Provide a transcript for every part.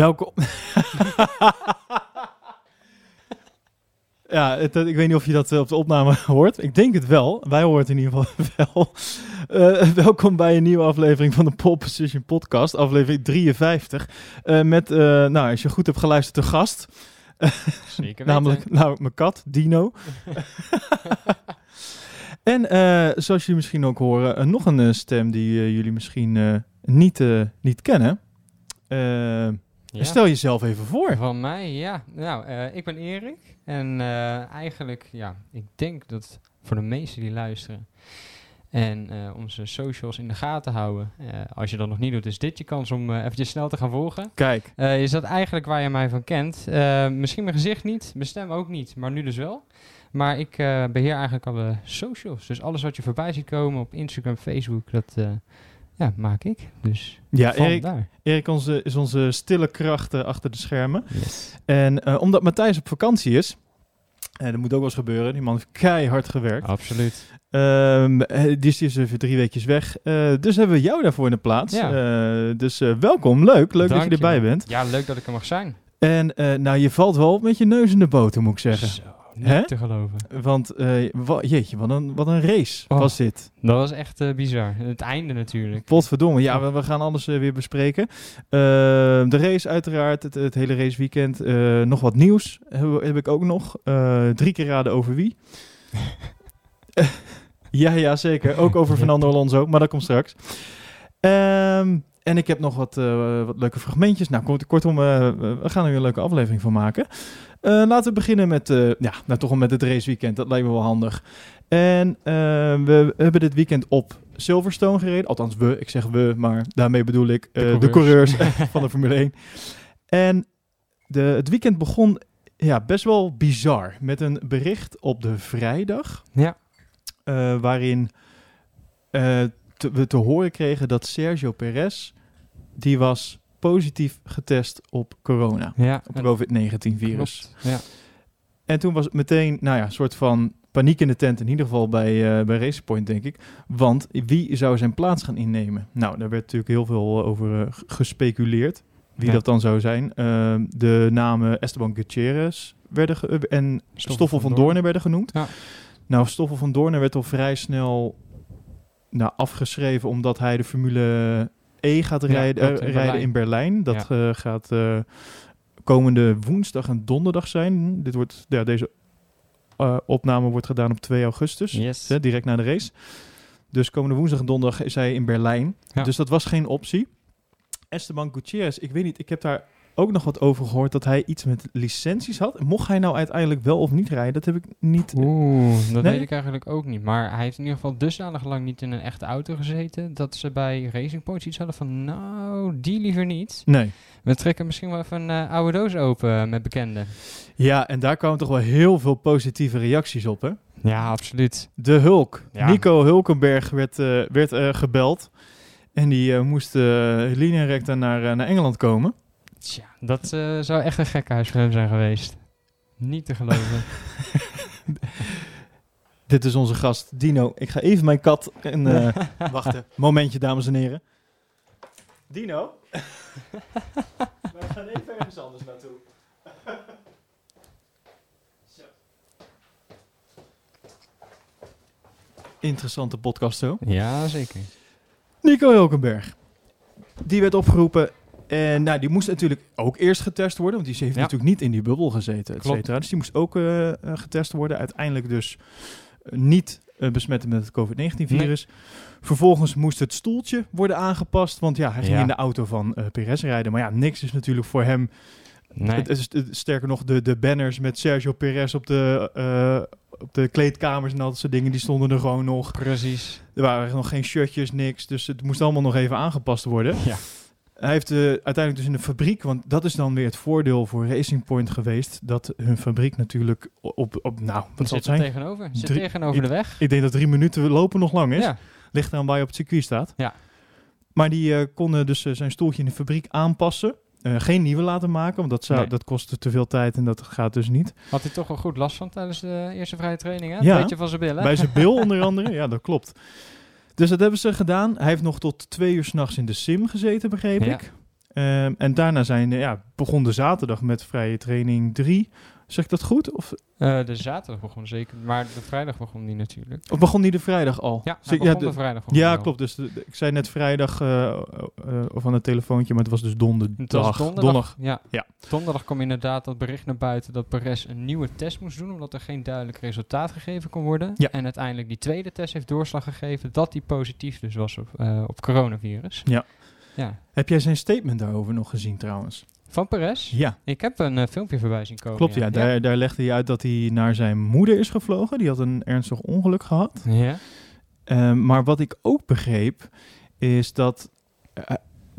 Welkom. ja, het, ik weet niet of je dat eh, op de opname hoort. Ik denk het wel. Wij horen het in ieder geval wel. Uh, welkom bij een nieuwe aflevering van de Pole Position Podcast, aflevering 53. Uh, met, uh, nou, als je goed hebt geluisterd, de gast. Zeker Namelijk nou, mijn kat, Dino. en zoals jullie misschien ook horen, nog een stem die jullie misschien niet, niet kennen. Ja. Stel jezelf even voor. Van mij, ja. Nou, uh, ik ben Erik. En uh, eigenlijk, ja, ik denk dat voor de meesten die luisteren en uh, onze socials in de gaten houden. als je dat nog niet doet, is dit je kans om eventjes snel te gaan volgen. Kijk. is dat eigenlijk waar je mij van kent? misschien mijn gezicht niet, mijn stem ook niet, maar nu dus wel. Maar ik beheer eigenlijk alle socials. Dus alles wat je voorbij ziet komen op Instagram, Facebook, dat ja, maak ik. Dus ja, Erik, Erik onze, is onze stille kracht uh, achter de schermen. Yes. En uh, omdat Matthijs op vakantie is, en uh, dat moet ook wel eens gebeuren, die man heeft keihard gewerkt. Absoluut. Um, die is even drie weekjes weg. dus hebben we jou daarvoor in de plaats. Ja. dus welkom, leuk. Leuk Dank dat je erbij je. bent. Ja, leuk dat ik er mag zijn. En nou, je valt wel met je neus in de boter, moet ik zeggen. Zo. Niet te geloven. Want, wa jeetje, wat een, wat een race oh, was dit. Dat was echt uh, bizar. Het einde natuurlijk. Potverdomme. Ja, we, we gaan alles uh, weer bespreken. de race uiteraard, het, het hele raceweekend. nog wat nieuws heb, heb ik ook nog. drie keer raden over wie. ja, ja, zeker. Ook over Fernando Alonso, maar dat komt straks. Um, en ik heb nog wat, wat leuke fragmentjes. Nou, kortom, we gaan er weer een leuke aflevering van maken. Uh, laten we beginnen met, uh, ja, nou toch met het raceweekend. Dat lijkt me wel handig. En uh, we hebben dit weekend op Silverstone gereden. Althans, we. Ik zeg we, maar daarmee bedoel ik de coureurs, de coureurs van de Formule 1. En de, het weekend begon ja, best wel bizar. Met een bericht op de vrijdag. Ja. waarin te, we te horen kregen dat Sergio Perez... die was positief getest op corona. Ja, op COVID-19-virus. Ja. En toen was het meteen, nou ja, een soort van paniek in de tent. In ieder geval bij, uh, bij Race Point, denk ik. Want wie zou zijn plaats gaan innemen? Nou, daar werd natuurlijk heel veel over uh, gespeculeerd. Wie ja. dat dan zou zijn. Uh, de namen Esteban Gutierrez werden en Stoffel, Stoffel van, van Doornen werden genoemd. Ja. Nou, Stoffel van Doornen werd al vrij snel nou, afgeschreven... omdat hij de Formule E gaat rijden, ja, in, rijden Berlijn. in Berlijn. Dat ja. uh, gaat uh, komende woensdag en donderdag zijn. Dit wordt, ja, deze opname wordt gedaan op 2 augustus, yes. hè, direct na de race. Dus komende woensdag en donderdag is hij in Berlijn. Ja. Dus dat was geen optie. Esteban Gutierrez, ik weet niet, ik heb daar ook nog wat over gehoord dat hij iets met licenties had. Mocht hij nou uiteindelijk wel of niet rijden? Dat heb ik niet. Oeh, dat nee? weet ik eigenlijk ook niet. Maar hij heeft in ieder geval dusdanig lang niet in een echte auto gezeten dat ze bij Racing Point iets hadden van, nou, die liever niet. Nee. We trekken misschien wel even een uh, oude doos open met bekenden. Ja, en daar kwamen toch wel heel veel positieve reacties op, hè? Ja, absoluut. De Hulk. Ja. Nico Hulkenberg werd, uh, werd uh, gebeld. En die moest uh, naar, naar Engeland komen. Tja, dat uh, zou echt een voor hem zijn geweest. Niet te geloven. Dit is onze gast Dino. Ik ga even mijn kat en uh, wachten. Momentje, dames en heren. Dino? Wij gaan even ergens anders naartoe. zo. Interessante podcast zo. Ja, zeker. Nico Hulkenberg. Die werd opgeroepen en nou, die moest natuurlijk ook eerst getest worden, want die heeft ja. natuurlijk niet in die bubbel gezeten, et cetera. Dus die moest ook uh, getest worden. Uiteindelijk dus uh, niet uh, besmetten met het COVID-19-virus. Nee. Vervolgens moest het stoeltje worden aangepast, want ja, hij ging ja. in de auto van Perez rijden. Maar ja, niks is natuurlijk voor hem... Nee. Het, sterker nog, de, de banners met Sergio Perez op de, op de kleedkamers en al dat soort dingen, die stonden er gewoon nog. Precies. Er waren nog geen shirtjes, niks. Dus het moest allemaal nog even aangepast worden. Ja. Hij heeft uh, uiteindelijk dus in de fabriek, want dat is dan weer het voordeel voor Racing Point geweest, dat hun fabriek natuurlijk op, op nou, wat zal het zijn? tegenover, zit drie, tegenover de weg. Ik denk dat drie minuten lopen nog lang is. Ja. Ligt eraan waar je op het circuit staat. Ja. Maar die uh, konden dus uh, zijn stoeltje in de fabriek aanpassen. Geen nieuwe laten maken, want dat, zou, Nee. dat kostte te veel tijd en dat gaat dus niet. Had hij toch wel goed last van tijdens de eerste vrije training, hè? Ja. Beetje van zijn billen. Bij zijn bil onder andere, ja dat klopt. Dus dat hebben ze gedaan. Hij heeft nog tot twee uur s'nachts in de sim gezeten, begreep Ja. ik. Ehm, en daarna zijn, ja, begon de zaterdag met vrije training 3. Zeg ik dat goed? Of, Eh, de zaterdag begon zeker, maar de vrijdag begon die natuurlijk. of begon die de vrijdag al? Ja, Zeg- begon de- de vrijdag ja, klopt. Dus de- de- ik zei net vrijdag eh, eh, of aan het telefoontje, maar het was dus donderdag. Het was donderdag. Ja. Ja. Donderdag kwam inderdaad dat bericht naar buiten dat Perez een nieuwe test moest doen, omdat er geen duidelijk resultaat gegeven kon worden. Ja. En uiteindelijk die tweede test heeft doorslag gegeven dat die positief dus was op, op coronavirus. Ja. Ja. Heb jij zijn statement daarover nog gezien trouwens? Van Perez? Ja, Ik heb een eh, filmpje voorbij zien komen. klopt. Ja, Daar, daar legde hij uit dat hij naar zijn moeder is gevlogen. Die had een ernstig ongeluk gehad. Ja. Ehm, maar wat ik ook begreep, is dat eh,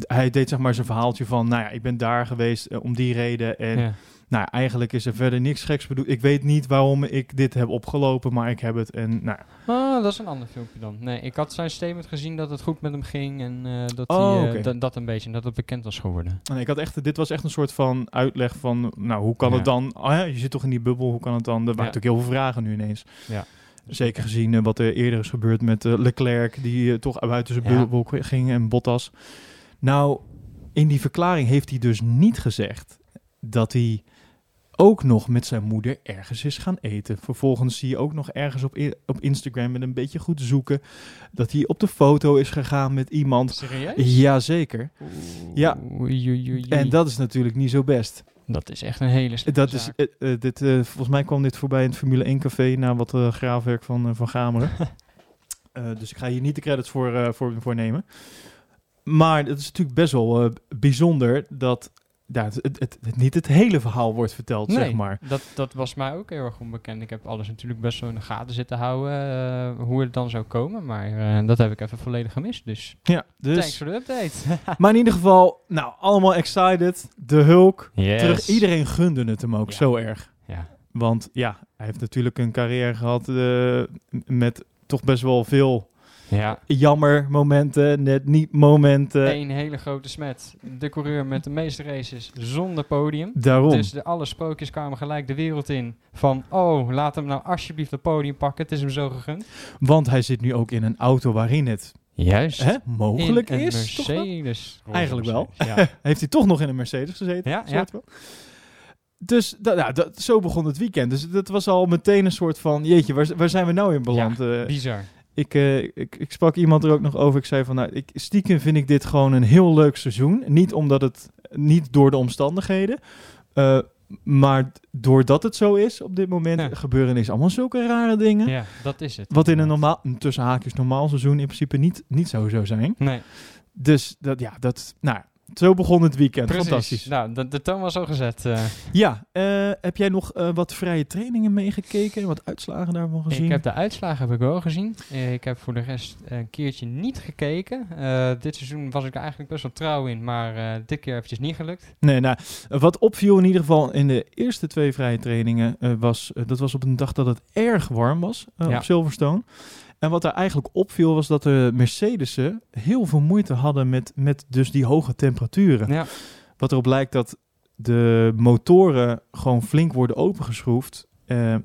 hij deed zeg maar zijn verhaaltje van, nou ja, ik ben daar geweest eh, om die reden. En ja. Nou, eigenlijk is er verder niks geks bedoeld. Ik weet niet waarom ik dit heb opgelopen, maar ik heb het. En nou. Ah, dat is een ander filmpje dan. Nee, ik had zijn statement gezien dat het goed met hem ging en eh, dat, Oh, hij, da- dat een beetje, dat het bekend was geworden. En ik had echt, dit was echt een soort van uitleg van, nou, hoe kan Ja. het dan? Oh ja, je zit toch in die bubbel, hoe kan het dan? Er waren Ja. natuurlijk heel veel vragen nu ineens. Ja. Zeker gezien eh, wat er eerder is gebeurd met Leclerc, die toch buiten zijn bubbel ging en Bottas. Nou, in die verklaring heeft hij dus niet gezegd dat hij ook nog met zijn moeder ergens is gaan eten. Vervolgens zie je ook nog ergens op, op Instagram met een beetje goed zoeken dat hij op de foto is gegaan met iemand. Serieus? Jazeker. Ja. Oei, oei, oei, oei. En dat is natuurlijk niet zo best. dat is echt een hele Dat is, eh, eh, dit, eh, volgens mij kwam dit voorbij in het Formule 1 café na wat graafwerk van, van Gameren. Dus ik ga hier niet de credits voor, voor, voor nemen. Maar het is natuurlijk best wel bijzonder dat ja, het, het, niet het hele verhaal wordt verteld, nee, zeg maar. dat, dat was mij ook heel erg onbekend. Ik heb alles natuurlijk best wel in de gaten zitten houden, eh, hoe het dan zou komen. Maar eh, dat heb ik even volledig gemist, dus, Ja, thanks dus, voor de update. maar in ieder geval, nou, allemaal excited. De Hulk, yes. terug. Iedereen gunde het hem ook Ja. zo erg. Ja. Want ja, hij heeft natuurlijk een carrière gehad eh, met toch best wel veel ja. jammer momenten, net niet momenten. Eén hele grote smet. De coureur met de meeste races zonder podium. Daarom. Dus de, alle sprookjes kwamen gelijk de wereld in. Van, oh, laat hem nou alsjeblieft het podium pakken. Het is hem zo gegund. Want hij zit nu ook in een auto waarin het Juist. hè, mogelijk in een is. toch wel? Mercedes. Eigenlijk wel. Ja. Heeft hij toch nog in een Mercedes gezeten? Ja, van. Dus da- nou, dat, zo begon het weekend. Dus dat was al meteen een soort van... Jeetje, waar, waar zijn we nou in beland? Eh, Bizar. Ik, eh, ik, ik sprak iemand er ook nog over. Ik zei van, nou, ik, stiekem vind ik dit gewoon een heel leuk seizoen. Niet omdat het... Niet door de omstandigheden. eh, maar doordat het zo is op dit moment... Ja. gebeuren ineens allemaal zulke rare dingen. Ja, dat is het. Wat in een normaal, tussen haakjes normaal seizoen in principe niet, niet zo zou zijn. Nee, Dus dat, ja, dat, nou, zo begon het weekend. precies. Fantastisch. Nou, de, de toon was al gezet. eh. Ja, eh, heb jij nog eh, wat vrije trainingen meegekeken? Wat uitslagen daarvan gezien? ik heb de uitslagen heb ik wel gezien. Ik heb voor de rest een keertje niet gekeken. Dit seizoen was ik eigenlijk best wel trouw in, maar dit keer eventjes niet gelukt. Nee, nou, wat opviel in ieder geval in de eerste twee vrije trainingen, was, dat was op een dag dat het erg warm was Ja. op Silverstone. En wat er eigenlijk opviel was dat de Mercedes'en heel veel moeite hadden met, met dus die hoge temperaturen. Ja, Wat erop lijkt dat de motoren gewoon flink worden opengeschroefd. eh,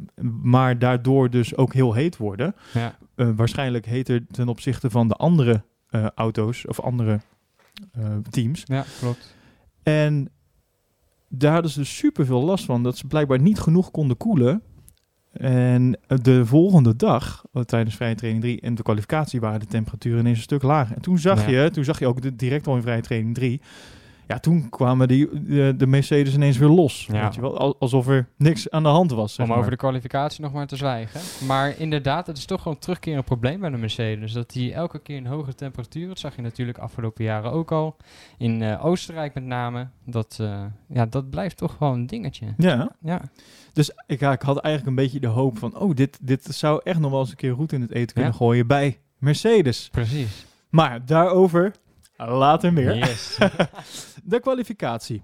maar daardoor dus ook heel heet worden. ja. Eh, waarschijnlijk heter ten opzichte van de andere eh, auto's of andere eh, teams. ja klopt. En daar hadden ze dus super veel last van. Dat ze blijkbaar niet genoeg konden koelen. En de volgende dag, eh, tijdens vrije training 3 en de kwalificatie, waren de temperaturen ineens een stuk lager. En toen zag Ja. je, toen zag je ook de, direct al in vrije training 3. Ja, toen kwamen die, de, de Mercedes ineens weer los. Ja. Weet je wel? Al- Alsof er niks aan de hand was. Zeg Om maar. over de kwalificatie nog maar te zwijgen. Maar inderdaad, het is toch gewoon een terugkerend probleem bij de Mercedes. Dat die elke keer een hogere temperatuur, dat zag je natuurlijk afgelopen jaren ook al. In eh, Oostenrijk met name. Dat, eh, ja, dat blijft toch wel een dingetje. Ja, Ja, dus ik, ja, ik had eigenlijk een beetje de hoop van... oh, dit, dit zou echt nog wel eens een keer roet in het eten kunnen Ja. gooien bij Mercedes. precies. Maar daarover later meer. Yes. De kwalificatie.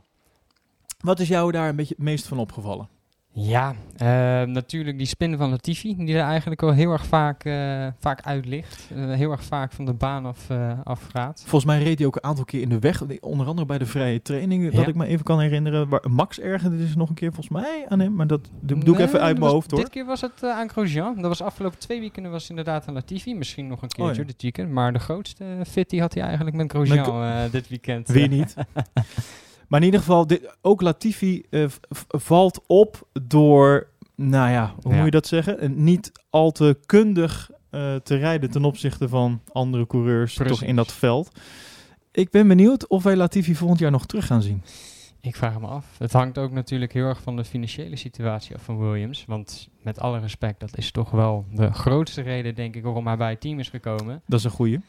Wat is jou daar een beetje het meest van opgevallen? Ja, eh, natuurlijk die spin van Latifi, die er eigenlijk al heel erg vaak, eh, vaak uit ligt. Eh, heel erg vaak van de baan af, afgaat. Volgens mij reed hij ook een aantal keer in de weg. Onder andere bij de vrije training, dat Ja. ik me even kan herinneren. Waar Max ergerde is nog een keer volgens mij aan hem. Maar dat doe ik even uit mijn hoofd hoor. Dit keer was het aan Grosjean. Dat was afgelopen twee weken was inderdaad aan Latifi. Misschien nog een Oh, keertje ja. dit weekend. Maar de grootste fit die had hij eigenlijk met Grosjean dit weekend. Wie niet? maar in ieder geval, dit, ook Latifi eh, valt op door, nou ja, hoe Ja. moet je dat zeggen? Een niet al te kundig eh, te rijden ten opzichte van andere coureurs Precies. toch in dat veld. Ik ben benieuwd of wij Latifi volgend jaar nog terug gaan zien. Ik vraag me af. Het hangt ook natuurlijk heel erg van de financiële situatie af van Williams. Want met alle respect, dat is toch wel de grootste reden, denk ik, waarom hij bij het team is gekomen. Dat is een goeie.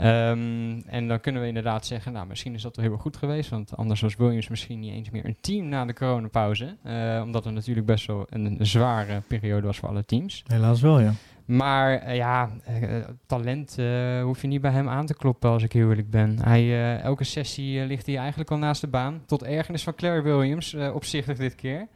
Ehm, en dan kunnen we inderdaad zeggen, nou, misschien is dat wel heel erg goed geweest. Want anders was Williams misschien niet eens meer een team na de coronapauze. Eh, omdat het natuurlijk best wel een, een zware periode was voor alle teams. Helaas wel, ja. Maar eh, ja, eh, talent hoef je niet bij hem aan te kloppen als ik heel eerlijk ben. Hij, elke sessie ligt hij eigenlijk al naast de baan. Tot ergernis van Claire Williams, opzichtig dit keer.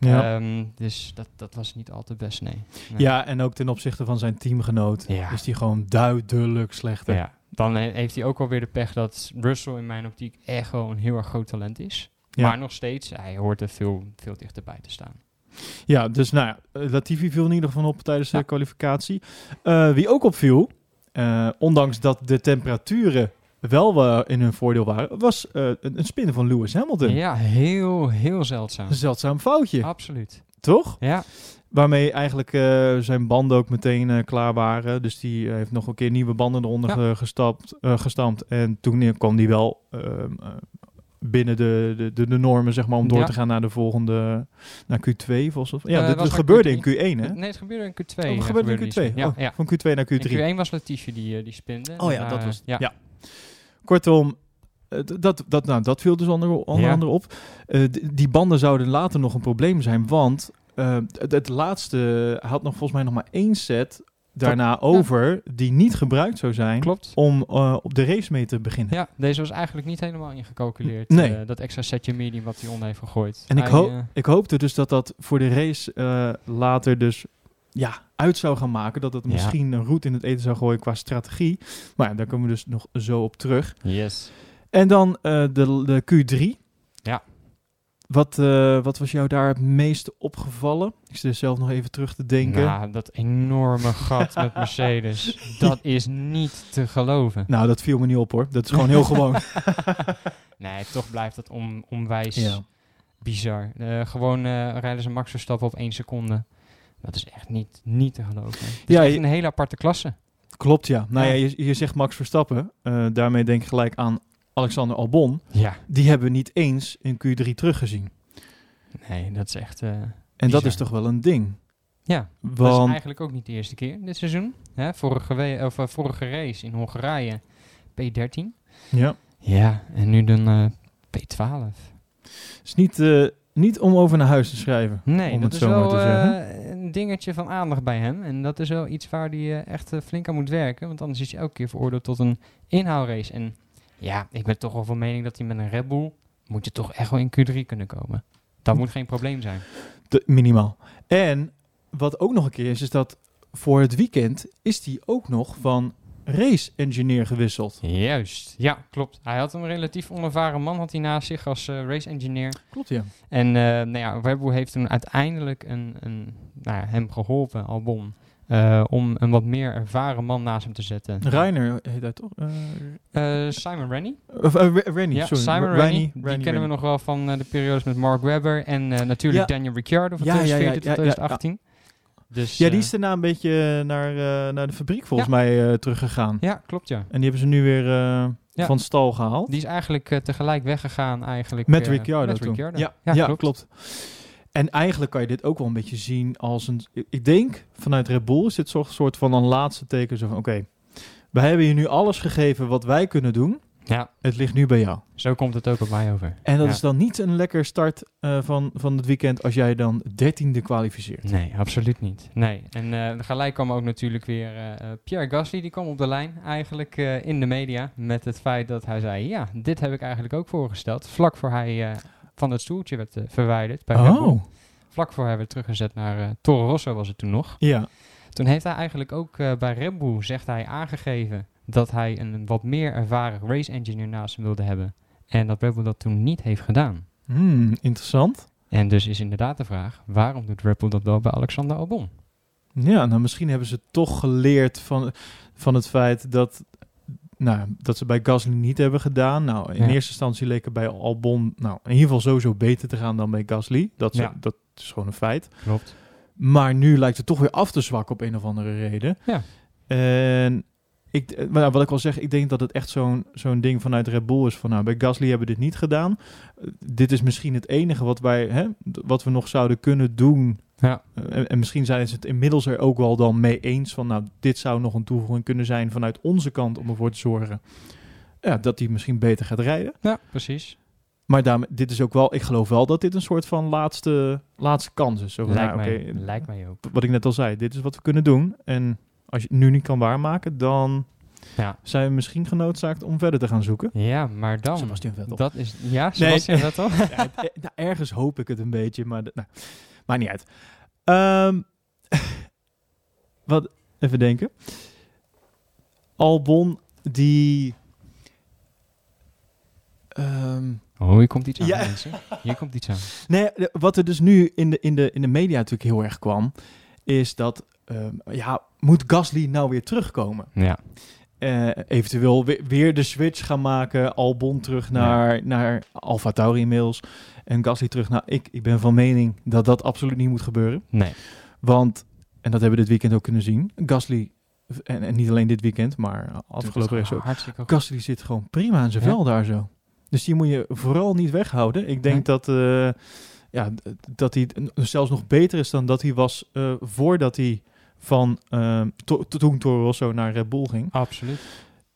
Ja. Ehm, dus dat, dat was niet al te best, nee. Nee. ja, en ook ten opzichte van zijn teamgenoot Ja. is hij gewoon duidelijk slechter. Ja, dan he- heeft hij ook alweer de pech dat Russell in mijn optiek echt wel een heel erg groot talent is. Ja. Maar nog steeds, hij hoort er veel, veel dichterbij te staan. Ja, dus nou ja, eh, Latifi viel in ieder geval op tijdens de kwalificatie. Eh, wie ook opviel, eh, ondanks dat de temperaturen wel in hun voordeel waren, was een, een spin van Lewis Hamilton. Ja, heel, heel zeldzaam. Een zeldzaam foutje, Absoluut. toch? Ja, Waarmee eigenlijk eh, zijn banden ook meteen eh, klaar waren. Dus die eh, heeft nog een keer nieuwe banden eronder Ja. ge- gestapt, gestampt. En toen kwam die wel ehm, eh, binnen de, de, de, de normen, zeg maar, om door Ja. te gaan naar de volgende, naar Q2 volgens mij. Ja, dit was gebeurde in Q1, hè? Nee, het gebeurde in Q2. Oh, het gebeurde in die Q2. spin. Ja, Oh, ja. Van Q2 naar Q3. In Q1 was Latifi die, die spinde. Oh ja, dat was ja. ja. Kortom, dat, dat, nou, dat viel dus onder, onder andere op. Die banden zouden later nog een probleem zijn, want eh, het, het laatste had nog volgens mij nog maar één set daarna over die niet gebruikt zou zijn Klopt. om eh, op de race mee te beginnen. Ja, deze was eigenlijk niet helemaal ingecalculeerd. Nee. eh, dat extra setje medium wat hij onder heeft gegooid. En ik, hoop eh, ik hoopte dus dat dat voor de race later dus ja, uit zou gaan maken. Dat het Ja. misschien een route in het eten zou gooien qua strategie. Maar ja, daar komen we dus nog zo op terug. yes. En dan de, de Q3. Ja. Wat, eh, wat was jou daar het meest opgevallen? Ik zit er zelf nog even terug te denken. Nou, Nou, dat enorme gat met Mercedes. Dat is niet te geloven. Nou, dat viel me niet op hoor. Dat is gewoon heel gewoon. Nee, toch blijft dat om, onwijs Ja. bizar. Eh, gewoon eh, rijden ze Max Verstappen op één seconde. Dat is echt niet, niet te geloven. Het is Ja, echt je- een hele aparte klasse. Klopt, ja. Nou ja, Ja. je, je zegt Max Verstappen. Daarmee denk ik gelijk aan Alexander Albon. Ja. Die hebben we niet eens in Q3 teruggezien. Nee, dat is echt... eh, En dat is toch wel een ding. ja, dat is Want eigenlijk ook niet de eerste keer dit seizoen. Hè, vorige, we- of, eh, vorige race in Hongarije P13. ja, Ja, en nu dan eh, P12. is niet, niet om over naar huis te schrijven. Nee, Om dat het is zo wel te zeggen. een dingetje van aandacht bij hem. En dat is wel iets waar hij echt flink aan moet werken. Want anders is hij elke keer veroordeeld tot een inhaalrace. En ja, ik ben toch wel van mening dat hij met een Red Bull... moet je toch echt wel in Q3 kunnen komen. Dat moet geen probleem zijn. De, minimaal. En wat ook nog een keer is, is dat voor het weekend is die ook nog van race engineer gewisseld. Juist, ja, klopt. Hij had een relatief onervaren man had hij naast zich als eh, race engineer. Klopt, ja. En eh nou ja, Red Bull heeft toen uiteindelijk een, een, nou ja, hem geholpen, Albon... eh, om een wat meer ervaren man naast hem te zetten. Reiner heet hij toch? Eh, Eh, Simon Rennie. of Rennie, Ja, sorry. Simon Rennie, Rennie. Die Rennie, kennen we nog wel van de periodes met Mark Webber. En natuurlijk Ja. Daniel Ricciardo van Ja, ja, ja, 2014 tot ja, ja, 2018. Dus, Ja, die is daarna een beetje naar, naar de fabriek volgens mij teruggegaan. ja, klopt ja. En die hebben ze nu weer van stal gehaald. Die is eigenlijk tegelijk weggegaan eigenlijk. Met Ricciardo met toen. Ricciardo. Ja, ja, ja, klopt. klopt. En eigenlijk kan je dit ook wel een beetje zien als een... Ik denk, vanuit Red Bull is dit zo'n soort van een laatste teken. Zo van, oké, wij hebben je nu alles gegeven wat wij kunnen doen. Ja, Het ligt nu bij jou. zo komt het ook op mij over. En dat Ja. is dan niet een lekker start eh, van, van het weekend als jij dan dertiende kwalificeert. Nee, absoluut niet. Nee. En eh gelijk kwam ook natuurlijk weer eh, Pierre Gasly, die kwam op de lijn eigenlijk in de media met het feit dat hij zei, ja, dit heb ik eigenlijk ook voorgesteld. Vlak voor hij van het stoeltje werd eh, verwijderd bij. Oh, vlak voor hij werd teruggezet naar eh Toro Rosso was het toen nog. Ja. Toen heeft hij eigenlijk ook eh, bij Red Bull, zegt hij, aangegeven dat hij een wat meer ervaren race engineer naast hem wilde hebben. En dat Red Bull dat toen niet heeft gedaan. Hmm, interessant. En dus is inderdaad de vraag, waarom doet Red Bull dat wel bij Alexander Albon? Ja, nou misschien hebben ze toch geleerd van, van het feit dat, nou, dat ze bij Gasly niet hebben gedaan. Nou, in Ja. eerste instantie leek het bij Albon nou, in ieder geval sowieso beter te gaan dan bij Gasly. Dat, ze- Ja. dat is gewoon een feit. Klopt. Maar nu lijkt het toch weer af te zwakken op een of andere reden. Ja. En ik, maar wat ik al zeg, ik denk dat het echt zo'n zo'n ding vanuit Red Bull is van, nou, bij Gasly hebben we dit niet gedaan. Eh, dit is misschien het enige wat wij, hè, wat we nog zouden kunnen doen. Ja, Eh, en, en misschien zijn ze het inmiddels er ook wel dan mee eens van, nou, dit zou nog een toevoeging kunnen zijn vanuit onze kant om ervoor te zorgen ja, dat hij misschien beter gaat rijden. ja precies. Maar daarmee, dit is ook wel, ik geloof wel dat dit een soort van laatste, laatste kans is. Zo Lijkt, nou, mij, lijkt mij ook. wat ik net al zei, dit is wat we kunnen doen. En als je het nu niet kan waarmaken, dan Ja. zijn we misschien genoodzaakt om verder te gaan zoeken. ja, maar dan... Sebastian Vettel. Dat is... Ja, Sebastian Vettel? Ja, eh, nou, ergens hoop ik het een beetje, maar nou, maakt niet uit. Ehm, wat, even denken. Albon, die... ehm, Oh, hier komt iets aan, Ja. mensen. Hier komt iets aan. Nee, wat er dus nu in de, in de, in de media natuurlijk heel erg kwam, is dat, ehm, ja, moet Gasly nou weer terugkomen? Ja. Eh, eventueel weer, weer de switch gaan maken, Albon terug naar, naar Alfa Tauri inmiddels en Gasly terug naar... Ik, ik ben van mening dat dat absoluut niet moet gebeuren, Nee. want, en dat hebben we dit weekend ook kunnen zien, Gasly, en, en niet alleen dit weekend, maar afgelopen race ook. Gasly zit gewoon prima aan zijn Ja. vel daar zo. Dus die moet je vooral niet weghouden. Ik denk Nee. dat, eh, ja, dat hij zelfs nog beter is dan dat hij was eh, voordat hij van eh, to- toen Toro Rosso naar Red Bull ging. Absoluut.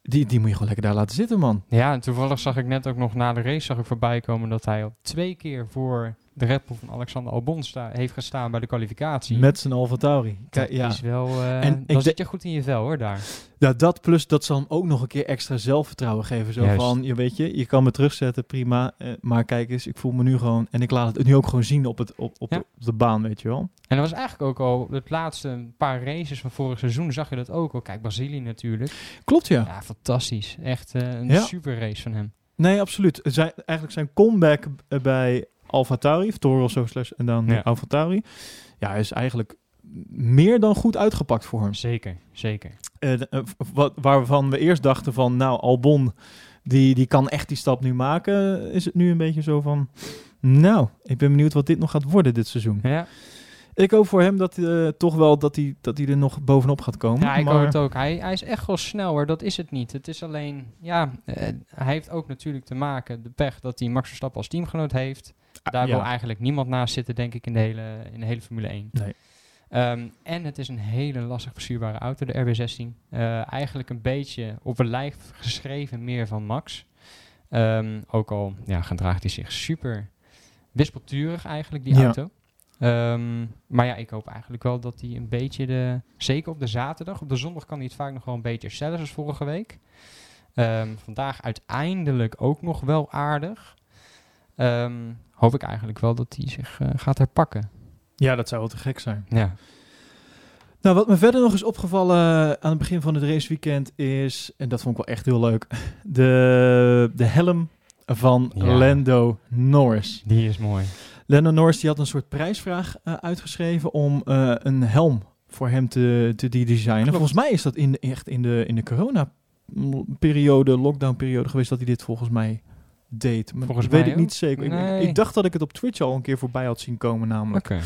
Die, die moet je gewoon lekker daar laten zitten, man. Ja, en toevallig zag ik net ook nog na de race zag ik voorbij komen dat hij al twee keer voor de Red Bull van Alexander Albon sta, heeft gestaan bij de kwalificatie. Met zijn Alfa Tauri. Kijk, ja. is wel... eh En ik dan zit je goed in je vel hoor, daar. ja, dat plus dat zal hem ook nog een keer extra zelfvertrouwen geven. Zo Juist. van, je weet je, je kan me terugzetten, prima. eh, maar kijk eens, ik voel me nu gewoon... En ik laat het nu ook gewoon zien op, het, op, op, Ja. de, op de baan, weet je wel. En dat was eigenlijk ook al het laatste paar races van vorig seizoen zag je dat ook al. Kijk, Brazilië natuurlijk. Klopt, ja. Ja, fantastisch. Echt eh, een Ja. super race van hem. Nee, absoluut. Zijn, eigenlijk zijn comeback bij Alfa Tauri, of Toro Rosso slash en dan Ja. Alfa Tauri, ja, is eigenlijk meer dan goed uitgepakt voor hem. Zeker, zeker. Eh, eh, wat, waarvan we eerst dachten van, nou, Albon, die, die kan echt die stap nu maken, is het nu een beetje zo van, nou, ik ben benieuwd wat dit nog gaat worden dit seizoen. Ja, Ik hoop voor hem dat eh, toch wel dat hij, dat hij er nog bovenop gaat komen. ja ik maar, hoor het ook. Hij, hij is echt wel snel hoor, dat is het niet. Het is alleen, ja, eh, hij heeft ook natuurlijk te maken, de pech, dat hij Max Verstappen als teamgenoot heeft. Daar ja. wil eigenlijk niemand naast zitten, denk ik, in de hele, in de hele Formule 1. Nee. Ehm, en het is een hele lastig bestuurbare auto, de RB16. Eh, eigenlijk een beetje op een lijf geschreven meer van Max. Ehm, ook al ja, gedraagt hij zich super wispelturig eigenlijk, die Ja. auto. Ehm, maar ja, ik hoop eigenlijk wel dat hij een beetje de... Zeker op de zaterdag. Op de zondag kan hij het vaak nog wel een beetje herstellen, zoals vorige week. Ehm, vandaag uiteindelijk ook nog wel aardig. Ehm, hoop ik eigenlijk wel dat hij zich eh, gaat herpakken. ja, dat zou wel te gek zijn. Ja. Nou, wat me verder nog is opgevallen aan het begin van het raceweekend is, en dat vond ik wel echt heel leuk, de, de helm van Ja. Lando Norris. Die is mooi. Lando Norris die had een soort prijsvraag eh, uitgeschreven om eh, een helm voor hem te, te de- designen. Klopt. Volgens mij is dat in, de- echt in de, in de corona-periode, lockdown-periode geweest dat hij dit volgens mij deed. Maar Volgens dat weet mij ik niet zeker. Ik- Nee. Ik, ik dacht dat ik het op Twitch al een keer voorbij had zien komen namelijk. Oké.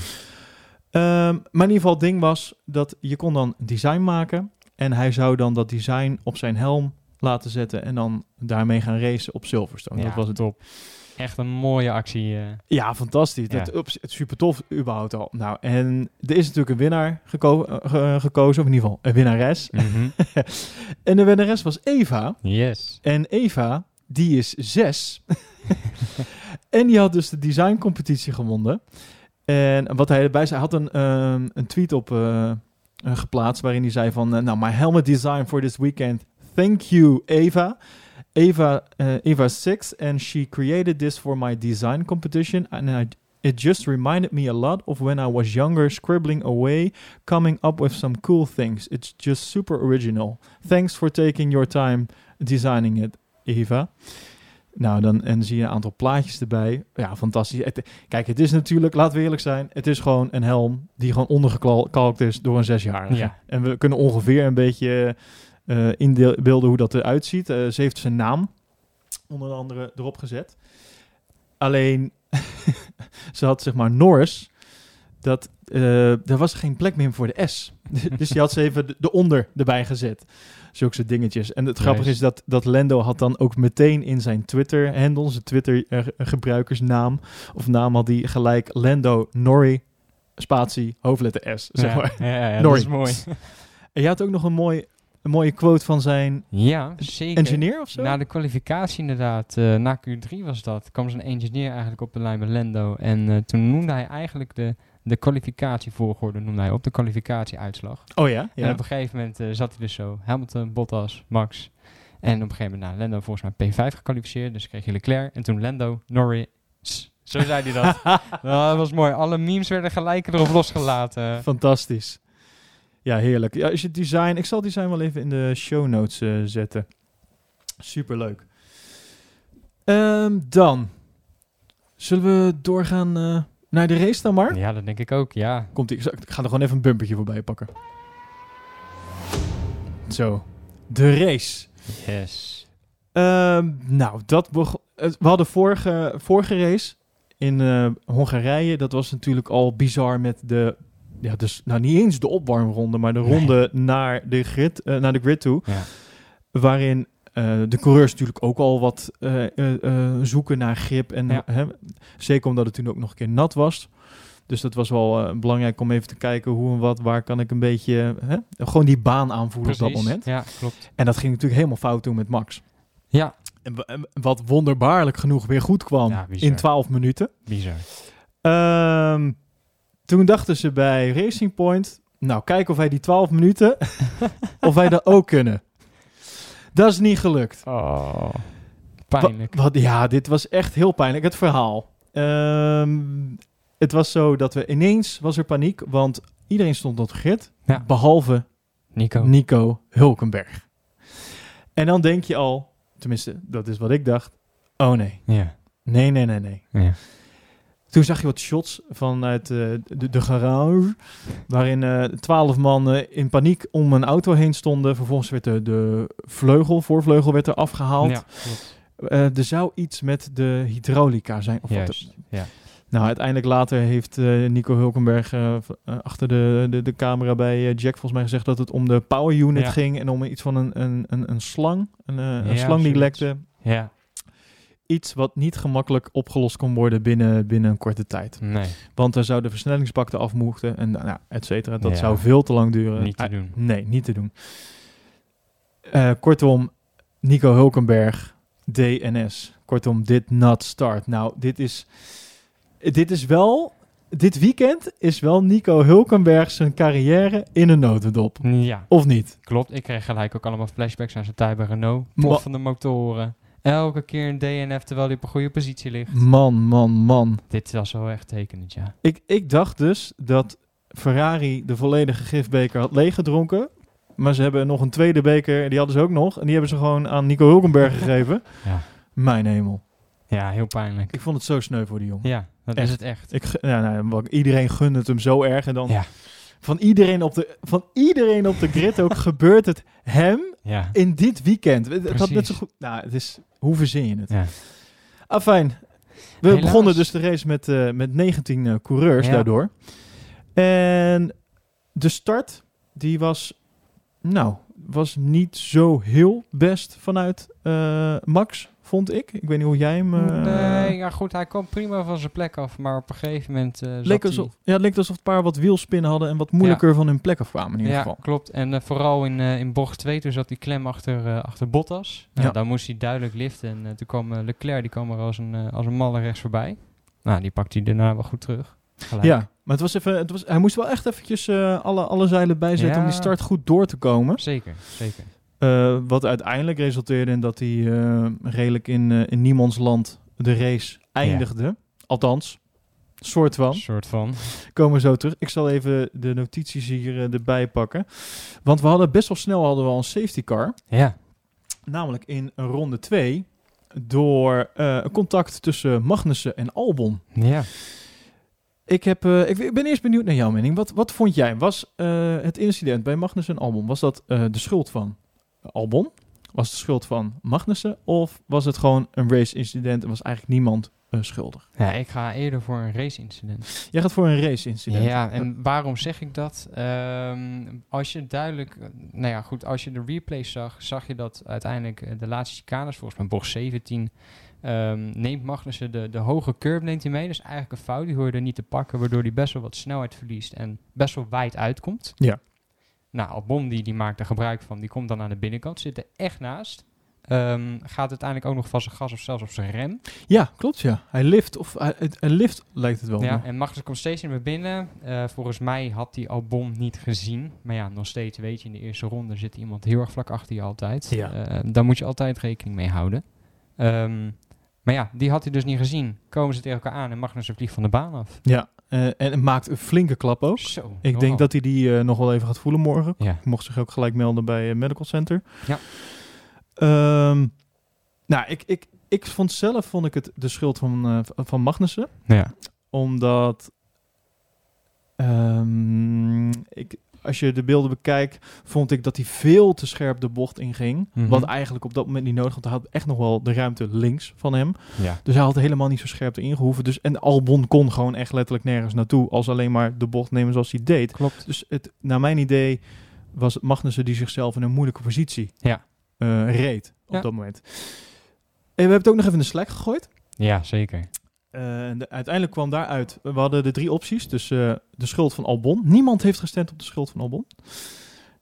Ehm, maar in ieder geval, het ding was dat je kon dan design maken. En hij zou dan dat design op zijn helm laten zetten. En dan daarmee gaan racen op Silverstone. Ja, dat was het. top. Echt een mooie actie. eh. Ja, fantastisch. Ja. Dat, ups, het super tof, überhaupt al. Nou, en er is natuurlijk een winnaar geko- eh, ge- gekozen. Of in ieder geval een winnares. en de winnares was Eva. Yes. En Eva, die is zes. en die had dus de designcompetitie gewonnen. En wat hij erbij zei, hij had een, ehm, een tweet op eh, eh, geplaatst waarin hij zei van, eh, nou, my helmet design for this weekend. Thank you, Eva. Eva, eh, Eva 6 and she created this for my design competition and I It just reminded me a lot of when I was younger, scribbling away, coming up with some cool things. It's just super original. Thanks for taking your time designing it, Eva. Nou, dan, en zie je een aantal plaatjes erbij. Ja, fantastisch. Het- kijk, het is natuurlijk, laten we eerlijk zijn, het is gewoon een helm die gewoon ondergekalkt is door een zesjarige. Ja. En we kunnen ongeveer een beetje inbeelden hoe dat eruit ziet. Eh, ze heeft zijn naam onder andere erop gezet. Alleen, ze had zeg maar Norris. Dat, eh er was geen plek meer voor de S. dus die had ze even de, de onder erbij gezet. Zulke soort dingetjes. En het grappige Nice. is dat, dat Lando had dan ook meteen in zijn Twitter-handle, zijn Twitter-gebruikersnaam of naam had hij gelijk Lando Norrie, spatie, hoofdletter S, zeg ja. maar. Ja, ja, ja, dat is mooi. En je had ook nog een, mooi, een mooie quote van zijn Ja, zeker. engineer of zo? Na de kwalificatie inderdaad, eh, na Q3 was dat, kwam zijn engineer eigenlijk op de lijn bij Lando. En eh, toen noemde hij eigenlijk de, de kwalificatievolgorde noemde hij op, de kwalificatieuitslag. oh ja? En ja. op een gegeven moment eh, zat hij dus zo, Hamilton, Bottas, Max. En op een gegeven moment, nou, Lando volgens mij P5 gecalificeerd, dus kreeg je Leclerc. En toen Lando, Norris, zo zei hij dat. Nou, dat was mooi. Alle memes werden gelijk erop losgelaten. Fantastisch. Ja, heerlijk. Ja, je het design... Ik zal het design wel even in de show notes eh, zetten. Superleuk. Ehm, dan zullen we doorgaan eh, naar de race dan maar? Ja, dat denk ik ook, ja. Komt ie. Ik ga er gewoon even een bumpertje voorbij pakken. Zo, de race. Yes. Ehm, nou, dat het- we hadden vorige, vorige race in eh, Hongarije. Dat was natuurlijk al bizar met de, ja, dus, nou niet eens de opwarmronde, maar de Nee. ronde naar de grid, eh, naar de grid toe, Ja. waarin eh, de coureurs natuurlijk ook al wat eh, zoeken naar grip en Ja. hè, zeker omdat het toen ook nog een keer nat was. Dus dat was wel belangrijk om even te kijken hoe en wat, waar kan ik een beetje, hè, gewoon die baan aanvoelen op dat moment. Ja, klopt. En dat ging natuurlijk helemaal fout toen met Max. Ja, En wa- en Wat wonderbaarlijk genoeg weer goed kwam Ja, in 12 minuten. bizar. Ehm, toen dachten ze bij Racing Point, nou kijk of wij die 12 minuten, of wij dat ook kunnen. Dat is niet gelukt. Oh, Wa- pijnlijk. Wat, ja, dit was echt heel pijnlijk. Het verhaal. Ehm, het was zo dat we ineens was er paniek, want iedereen stond op grid, Ja. behalve Nico. Nico Hulkenberg. En dan denk je al, tenminste, dat is wat ik dacht. Oh nee, Ja. nee, nee, nee, nee. ja. Toen zag je wat shots vanuit eh, de, de garage, waarin eh, twaalf man eh, in paniek om een auto heen stonden. Vervolgens werd de, de vleugel, voorvleugel werd er afgehaald. Ja. Eh, er zou iets met de hydraulica zijn. Of wat. Ja. nou, uiteindelijk later heeft Nico Hulkenberg achter de, de, de camera bij Jack volgens mij gezegd dat het om de power unit Ja. ging en om iets van een, een, een, een slang. Een, een slang die lekte. ja. Iets wat niet gemakkelijk opgelost kon worden binnen, binnen een korte tijd. Nee, Want er zou de versnellingsbak eraf en nou, et cetera. Dat Ja. zou veel te lang duren. niet te Eh, doen. Nee, niet te doen. Eh, kortom, Nico Hulkenberg, DNS. Kortom, dit not start. Nou, dit is, dit is wel... Dit weekend is wel Nico Hulkenberg zijn carrière in een notendop. Ja, Of niet? klopt. Ik kreeg gelijk ook allemaal flashbacks aan zijn tijd bij Renault. Ploffende motoren. Elke keer een DNF terwijl hij op een goede positie ligt. Man, man, man. Dit was wel echt tekenend, ja. Ik, ik dacht dus dat Ferrari de volledige gifbeker had leeggedronken. Maar ze hebben nog een tweede beker, die hadden ze ook nog. En die hebben ze gewoon aan Nico Hulkenberg gegeven. Ja. Mijn hemel. Ja, heel pijnlijk. Ik vond het zo sneu voor die jongen. Ja, dat Echt. is het echt. Ik, ja, nou, iedereen gunde het hem zo erg. En dan Ja. Van, iedereen op de, van iedereen op de grid ook gebeurt het hem Ja. in dit weekend. Het had net zo goed. Nou, het is, hoe verzin je het? ja. Afijn. We Helaas. begonnen dus de race met, eh, met 19 eh, coureurs Ja. daardoor. En de start, die was, nou, was niet zo heel best vanuit eh, Max, vond ik. Ik weet niet hoe jij hem... eh, nee, ja goed, hij kwam prima van zijn plek af, maar op een gegeven moment uh, leek hij- alsof, ja, het leek alsof een paar wat wielspinnen hadden en wat moeilijker van hun plek afkwamen in ieder Ja, geval. klopt. En eh, vooral in, in bocht 2, toen zat hij klem achter, achter Bottas. Nou, Ja. Daar moest hij duidelijk liften. En toen kwam Leclerc, die kwam er als een, als een malle rechts voorbij. Nou, die pakt hij daarna wel goed terug. Gelijk. Ja, maar het was even, het was, hij moest wel echt eventjes alle, alle zeilen bijzetten om Ja. die start goed door te komen. Zeker, zeker. Eh, wat uiteindelijk resulteerde in dat hij eh, redelijk in, eh in niemands land de race eindigde. Althans, soort van. soort van. Komen we zo terug. Ik zal even de notities hier erbij pakken. Want we hadden best wel snel hadden we al een safety car. Ja. Namelijk in ronde 2 door een contact tussen Magnussen en Albon. Ja. Ik, heb, ik, ik ben eerst benieuwd naar jouw mening. Wat, wat vond jij? Was het incident bij Magnussen en Albon, was dat de schuld van Albon? Was het de schuld van Magnussen? Of was het gewoon een race incident en was eigenlijk niemand eh, schuldig? ja, ik ga eerder voor een race incident. Jij gaat voor een race incident. Ja, en waarom zeg ik dat? Ehm, als je duidelijk, eh, nou ja, goed, als je de replay zag, zag je dat uiteindelijk eh, de laatste chicanes, volgens mij bocht 17, ehm, neemt Magnussen de, de hoge curve neemt hij mee. Dus eigenlijk een fout, die hoor je er niet te pakken, waardoor hij best wel wat snelheid verliest en best wel wijd uitkomt. Ja. Nou, Albon die, die maakt er gebruik van, die komt dan aan de binnenkant, zit er echt naast. Ehm, gaat uiteindelijk ook nog van zijn gas of zelfs op zijn rem. Ja, klopt ja. Hij lift, of hij, hij lift lijkt het wel. Ja, en Magnus komt steeds niet meer binnen. Eh, volgens mij had hij Albon niet gezien. Maar ja, nog steeds weet je, in de eerste ronde zit iemand heel erg vlak achter je altijd. Ja. Eh, daar moet je altijd rekening mee houden. Ehm, maar ja, die had hij dus niet gezien. Komen ze tegen elkaar aan en Magnus vliegt van de baan af. Ja, eh, en het maakt een flinke klap ook. Zo. Ik denk dat hij die eh, nog wel even gaat voelen morgen. Ja. Mocht zich ook gelijk melden bij eh, Medical Center. Ja. Ehm, nou, ik, ik, ik vond zelf vond ik het de schuld van, van Magnussen. Ja. Omdat ehm, ik, als je de beelden bekijkt, vond ik dat hij veel te scherp de bocht inging. Mhm. Wat eigenlijk op dat moment niet nodig, want hij had echt nog wel de ruimte links van hem. ja. Dus hij had helemaal niet zo scherp erin gehoeven. Dus, en Albon kon gewoon echt letterlijk nergens naartoe als alleen maar de bocht nemen zoals hij deed. Klopt. Dus het, naar mijn idee was het Magnussen die zichzelf in een moeilijke positie Ja. eh, reed op Ja. dat moment. En we hebben het ook nog even in de Slack gegooid. Ja, zeker. Eh, en de- uiteindelijk kwam daaruit, we hadden de drie opties, dus eh, de schuld van Albon. Niemand heeft gestemd op de schuld van Albon.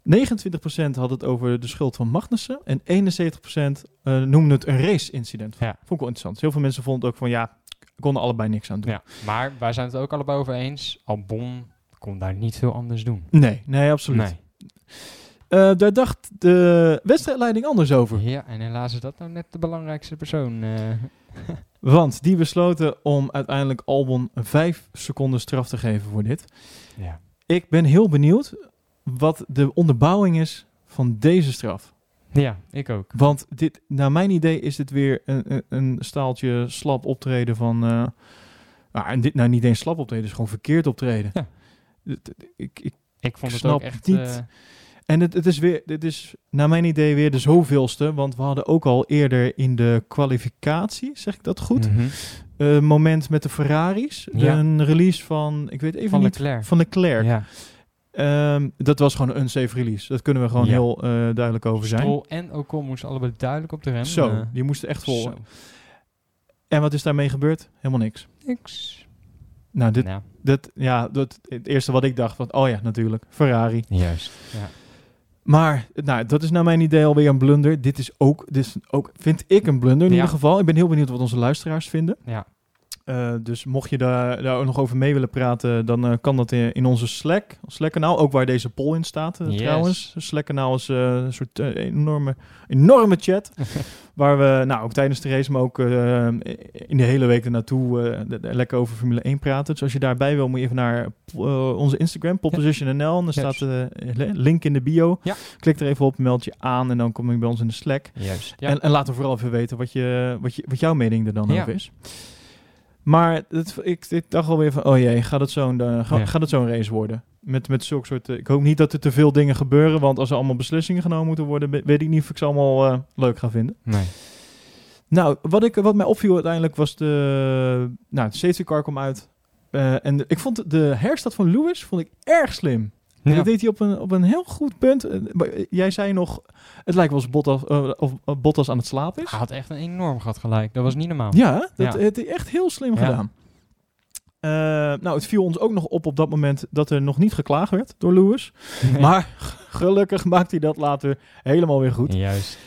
29% had het over de schuld van Magnussen en 71% eh noemde het een race-incident. Ja. Vond ik wel interessant. Heel veel mensen vonden ook van ja, konden allebei niks aan doen. Ja. Maar wij zijn het ook allebei over eens. Albon kon daar niet veel anders doen. Nee, nee, absoluut. Nee. Daar dacht de wedstrijdleiding anders over. Ja, en helaas is dat nou net de belangrijkste persoon. eh. Want die besloten om uiteindelijk Albon 5 seconden straf te geven voor dit. ja. Ik ben heel benieuwd wat de onderbouwing is van deze straf. ja, ik ook. Want dit, naar mijn idee is dit weer een, een, een staaltje slap optreden van... eh, nou, en dit nou niet eens slap optreden, is gewoon verkeerd optreden. Ja. Ik, ik, Ik vond het snap ook echt... niet. eh, en het, het is weer, dit is naar mijn idee weer de zoveelste. Want we hadden ook al eerder in de kwalificatie, zeg ik dat goed? mhm. eh, moment met de Ferraris. Ja. Een release van, ik weet even Van niet, Leclerc. van Leclerc. Ja. Ehm, dat was gewoon een unsafe release. Dat kunnen we gewoon Ja. heel eh, duidelijk over zijn. Stroll en Ocon moesten allebei duidelijk op de rem. Zo, eh, die moesten echt vol. zo. En wat is daarmee gebeurd? Helemaal niks. Niks. Nou, dit, Ja, dit, ja, dat, het eerste wat ik dacht was, oh ja, natuurlijk, Ferrari. juist. Ja. Maar nou, dat is naar mijn idee alweer een blunder. Dit is ook, dit is ook vind ik een blunder in Ja. ieder geval. Ik ben heel benieuwd wat onze luisteraars vinden. ja. Eh, dus mocht je daar, daar ook nog over mee willen praten, dan eh, kan dat in, in onze Slack, Slack-kanaal, ook waar deze poll in staat Yes. trouwens. Slack-kanaal is een soort enorme, enorme chat, waar we nou ook tijdens de race, maar ook in de hele week ernaartoe lekker over Formule 1 praten. Dus als je daarbij wil, moet je even naar onze Instagram, popposition.nl, en daar staat de link in de bio. Ja. Klik er even op, meld je aan en dan kom je bij ons in de Slack. Juist. Ja. En, en laat er vooral even weten wat, je, wat, je, wat jouw mening er dan over is. Maar het, ik, ik dacht alweer van, oh jee, gaat het zo'n eh, ga- Ja. gaat het zo'n race worden? Met, met zulke soort... eh, ik hoop niet dat er te veel dingen gebeuren, want als er allemaal beslissingen genomen moeten worden, weet ik niet of ik ze allemaal eh, leuk ga vinden. nee. Nou, wat, ik, wat mij opviel uiteindelijk was de... Nou, de safety car kwam uit. En de- ik vond de herstart van Lewis vond ik erg slim. Ja. Dat deed hij op een, op een heel goed punt. Eh, maar Jij zei nog, het lijkt wel als Bottas, eh, of Bottas aan het slapen is. Hij had echt een enorm gat gelijk. Dat was niet normaal. Ja, dat Ja. heeft hij echt heel slim Ja. gedaan. Eh, nou, het viel ons ook nog op op dat moment dat er nog niet geklaagd werd door Lewis. Maar gelukkig maakt hij dat later helemaal weer goed. Juist.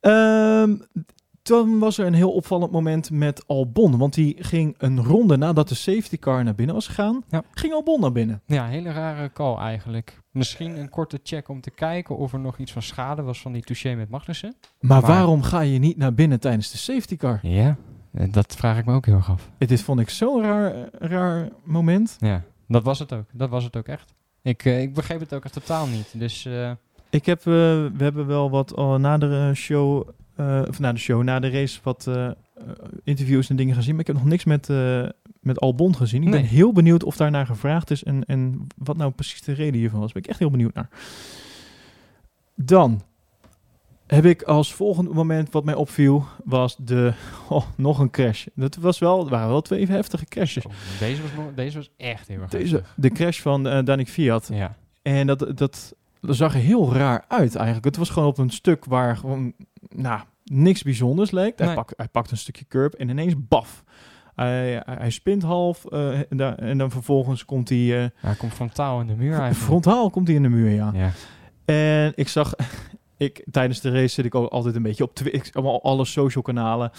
Ehm, toen was er een heel opvallend moment met Albon. Want die ging een ronde nadat de safety car naar binnen was gegaan. Ja. Ging Albon naar binnen. Ja, hele rare call eigenlijk. Misschien een korte check om te kijken of er nog iets van schade was van die touché met Magnussen. Maar, Maar- waarom ga je niet naar binnen tijdens de safety car? Ja. Eh, Dat vraag ik me ook heel erg af. Dit vond ik zo'n raar, raar moment. Ja, dat was het ook. Dat was het ook echt. Ik, eh, ik begreep het ook echt totaal niet. Dus eh, Ik heb, eh, we hebben wel wat al na de eh, show, of na de show, na de race, wat eh, eh, interviews en dingen gezien. Maar ik heb nog niks met, met Albon gezien. Ik ben heel benieuwd of daarnaar gevraagd is en, en wat nou precies de reden hiervan was. Ben ik echt heel benieuwd naar. Dan heb ik als volgende moment wat mij opviel, was de, oh, nog een crash. Dat was wel, het waren wel twee heftige crashes. zo, deze, was deze was echt heel erg Deze, de crash van eh Danik Fiat. Ja. En dat, dat, dat zag er heel raar uit eigenlijk. Het was gewoon op een stuk waar gewoon, nou, niks bijzonders leek. Hij, Nee. pakt, hij pakt een stukje curb en ineens baf. Hij, hij, spint half eh, en, da- en dan vervolgens komt hij... eh, Hij komt frontaal in de muur eigenlijk. frontaal komt hij in de muur, ja. Ja. En ik zag... Ik, tijdens de race zit ik ook altijd een beetje op alle social kanalen.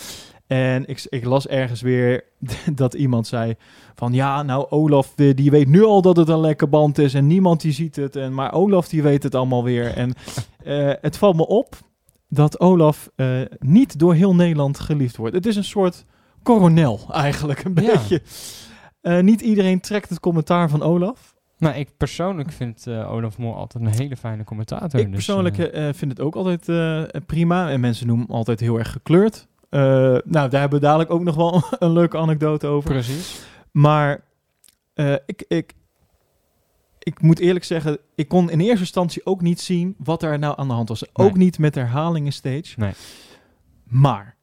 En ik, ik las ergens weer dat iemand zei van ja, nou Olaf die, weet nu al dat het een lekke band is en niemand die ziet het. En, maar Olaf die weet het allemaal weer. En eh, het valt me op dat Olaf eh, niet door heel Nederland geliefd wordt. Het is een soort coronel eigenlijk, een Ja. beetje. Eh, niet iedereen trekt het commentaar van Olaf. Nou, ik persoonlijk vind eh, Olaf Mol altijd een hele fijne commentator. Ik dus, persoonlijk vind het ook altijd prima. En mensen noemen hem altijd heel erg gekleurd. Nou, daar hebben we dadelijk ook nog wel een leuke anekdote over. precies. Maar ik, ik, ik moet eerlijk zeggen, ik kon in eerste instantie ook niet zien wat er nou aan de hand was. Nee. Ook niet met herhalingen steeds. Nee. Maar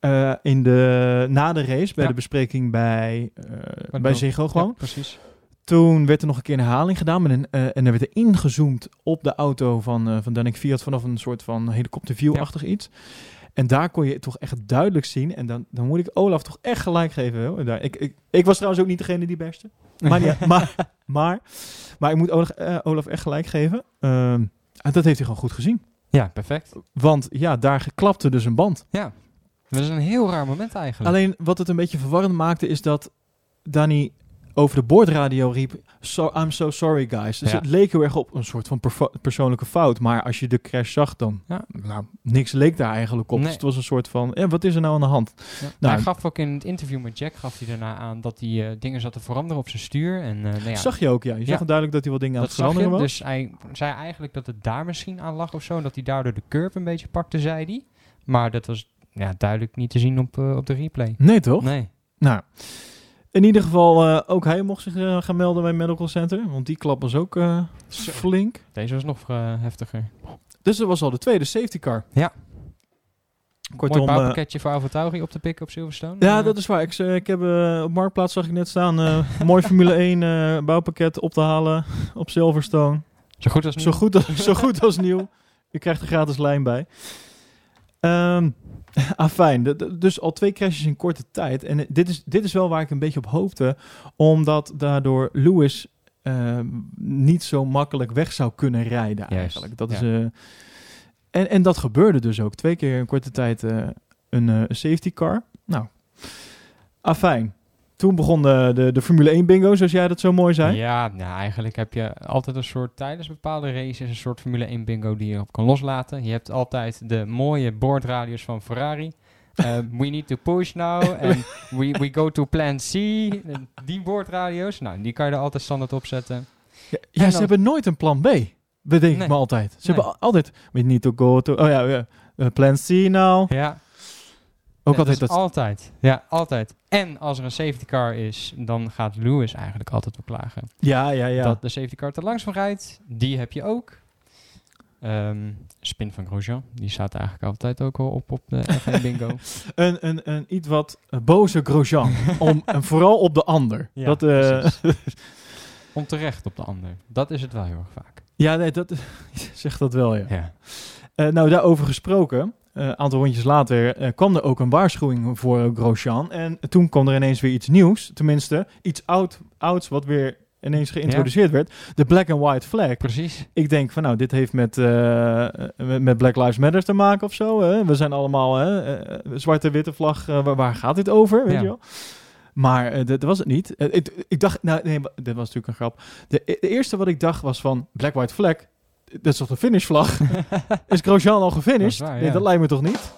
eh, in de, na de race, bij Ja. de bespreking bij, eh, bij Ziggo gewoon, Ja, precies. toen werd er nog een keer een herhaling gedaan met een, eh, en er werd er ingezoomd op de auto van, van Danik Fiat vanaf een soort van helikopterview-achtig iets. En daar kon je toch echt duidelijk zien. En dan, dan moet ik Olaf toch echt gelijk geven. Daar, ik, ik, ik was trouwens ook niet degene die beste. Maar, niet, maar, maar, maar ik moet Olaf, eh, Olaf echt gelijk geven. Ehm, dat heeft hij gewoon goed gezien. Ja, perfect. Want ja, daar klapte dus een band. Ja. Dat is een heel raar moment eigenlijk. Alleen wat het een beetje verwarrend maakte is dat Danny over de boordradio riep: so, I'm so sorry, guys. Dus Ja. het leek heel erg op een soort van persoonlijke fout. Maar als je de crash zag, dan. Ja. Nou, niks leek daar eigenlijk op. Nee. Dus het was een soort van: eh, wat is er nou aan de hand? Ja. Nou, hij gaf ook in het interview met Jack gaf hij daarna aan dat hij eh, dingen zat te veranderen op zijn stuur. En, eh, nou ja, Zag je ook, ja. Je zag duidelijk dat hij wat dingen aan het veranderen was. Dus hij zei eigenlijk dat het daar misschien aan lag of zo. en Dat hij daardoor de curb een beetje pakte, zei hij. Maar dat was ja, duidelijk niet te zien op, eh, op de replay. Nee, toch? Nee. Nou. In ieder geval, eh, ook hij mocht zich eh, gaan melden bij Medical Center. Want die klap was ook eh, flink. Deze was nog heftiger. Dus dat was al de tweede safety car. Ja. Kortom, Mooi bouwpakketje voor Avatauri op te pikken op Silverstone. Ja, dat is waar. Ik, ik heb op Marktplaats zag ik net staan. eh mooi Formule 1 eh, bouwpakket op te halen op Silverstone. Zo goed als Zo goed, als, zo goed als nieuw. Je krijgt er gratis lijn bij. Ehm afijn, d- dus al twee crashes in korte tijd. En dit is, dit is wel waar ik een beetje op hoopte. Omdat daardoor Lewis ehm, niet zo makkelijk weg zou kunnen rijden Juist, eigenlijk. Dat ja. is, eh, en, en dat gebeurde dus ook. Twee keer in korte tijd eh, een eh, safety car. Nou, afijn. Toen begon de, de, de Formule 1 bingo, zoals jij dat zo mooi zei. Ja, nou, eigenlijk heb je altijd een soort tijdens bepaalde races een soort Formule 1 bingo die je op kan loslaten. Je hebt altijd de mooie boordradios van Ferrari. Eh, we need to push now and we, we go to plan C. Die boordradio's, nou, die kan je er altijd standaard op zetten. Ja, ze hebben nooit een plan B. Bedenk ik me altijd. Ze Nee. hebben al- altijd... We need to go to... Oh ja, ja eh, plan C now. Ja, Ook ja, altijd dat dat... is altijd. Ja, altijd. En als er een safety car is, dan gaat Lewis eigenlijk altijd wel klagen. ja, ja, ja. Dat de safety car te langzaam rijdt, die heb je ook. Ehm, spin van Grosjean, die staat eigenlijk altijd ook al op op de F1 bingo. Een, een, een iets wat eh, boze Grosjean. om, en vooral op de ander. Ja, dat, eh, precies. Onterecht op de ander. Dat is het wel heel erg vaak. ja, nee, dat zegt dat wel, ja. Ja. Eh, nou, daarover gesproken. Eh, Een aantal rondjes later eh, kwam er ook een waarschuwing voor eh, Grosjean. En toen kwam er ineens weer iets nieuws. Tenminste, iets oud, ouds wat weer ineens geïntroduceerd werd. De black and white flag. Precies. Ik denk van nou, dit heeft met, eh, met, met Black Lives Matter te maken of zo. Hè? We zijn allemaal hè, eh, zwarte witte vlag. eh, waar, waar gaat dit over? Weet Ja. je wel? Maar eh, dat was het niet. Eh, ik, ik dacht, nou nee, dit was natuurlijk een grap. De, de eerste wat ik dacht was van Black White Flag. Dat is toch de finishvlag? is Grosjean al gefinished? Dat Nee, dat lijkt me toch niet?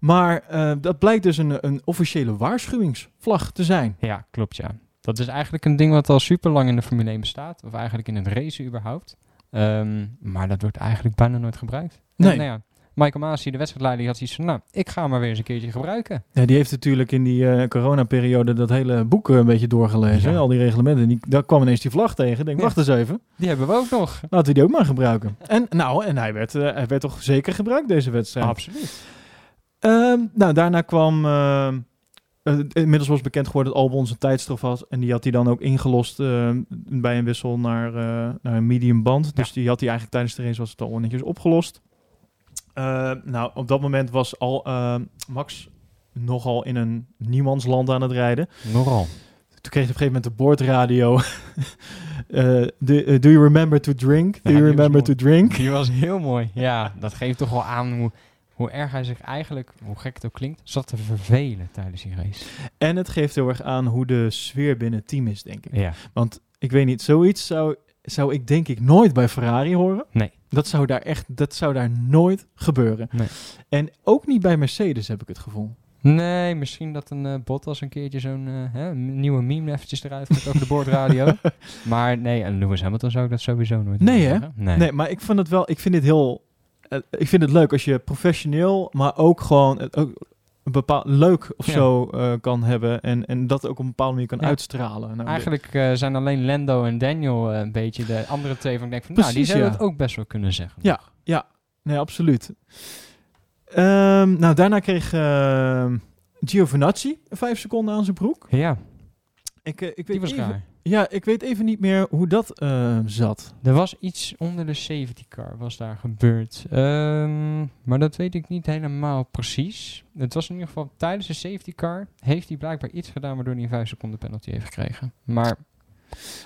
Maar eh, dat blijkt dus een, een officiële waarschuwingsvlag te zijn. Ja, klopt ja. Dat is eigenlijk een ding wat al super lang in de Formule 1 bestaat. Of eigenlijk in het racen überhaupt. Ehm, maar dat wordt eigenlijk bijna nooit gebruikt. Nee. nou ja, Michael Masi, de wedstrijdleider, die had iets van... Nou, ik ga hem maar weer eens een keertje gebruiken. Ja, die heeft natuurlijk in die eh coronaperiode dat hele boek eh, een beetje doorgelezen. Ja. Al die reglementen. Die, daar kwam ineens die vlag tegen. Denk, Ja. wacht eens even. Die hebben we ook nog. Laten we die ook maar gebruiken. En, nou, en hij werd, eh, hij werd toch zeker gebruikt deze wedstrijd. Absoluut. Ehm, nou, daarna kwam... ehm, eh, inmiddels was bekend geworden dat Albon zijn tijdstraf had. En die had hij dan ook ingelost ehm, bij een wissel naar, naar een medium band. Dus die had hij eigenlijk tijdens de race was het al netjes opgelost. Eh, nou, op dat moment was al ehm, Max nogal in een niemandsland aan het rijden. Nogal. Toen kreeg hij op een gegeven moment de boordradio. Eh, do, eh, do you remember to drink? Do Ja, you remember to drink? Die was heel mooi. Ja, dat geeft toch wel aan hoe, hoe erg hij zich eigenlijk, hoe gek het ook klinkt, zat te vervelen tijdens die race. En het geeft heel erg aan hoe de sfeer binnen het team is, denk ik. Ja. Want ik weet niet, zoiets zou, zou ik denk ik nooit bij Ferrari horen. Nee. Dat zou daar echt, dat zou daar nooit gebeuren. Nee. En ook niet bij Mercedes heb ik het gevoel. Nee, misschien dat een eh Bottas een keertje zo'n eh, nieuwe meme eventjes eruit gaat over de boordradio. maar nee, en Lewis Hamilton zou ik dat sowieso nooit Nee, hè? Nee. Nee, maar ik vind het wel, ik vind het heel, eh, ik vind het leuk als je professioneel, maar ook gewoon ook een bepaald leuk of Ja. zo eh, kan hebben en, en dat ook op een bepaalde manier kan Ja. uitstralen. Nou, Eigenlijk eh, zijn alleen Lando en Daniel eh, een beetje de andere twee van ik denk van, nou, die Precies, zouden ja. het ook best wel kunnen zeggen. Ja. Nee, absoluut. Ehm, nou, daarna kreeg ehm Giovinazzi vijf seconden aan zijn broek. Ja, Ik, eh, ik weet was even, raar. Ja, ik weet even niet meer hoe dat eh, zat. Er was iets onder de safety car was daar gebeurd. Ehm, maar dat weet ik niet helemaal precies. Het was in ieder geval tijdens de safety car heeft hij blijkbaar iets gedaan waardoor hij een 5 seconden penalty heeft gekregen. Maar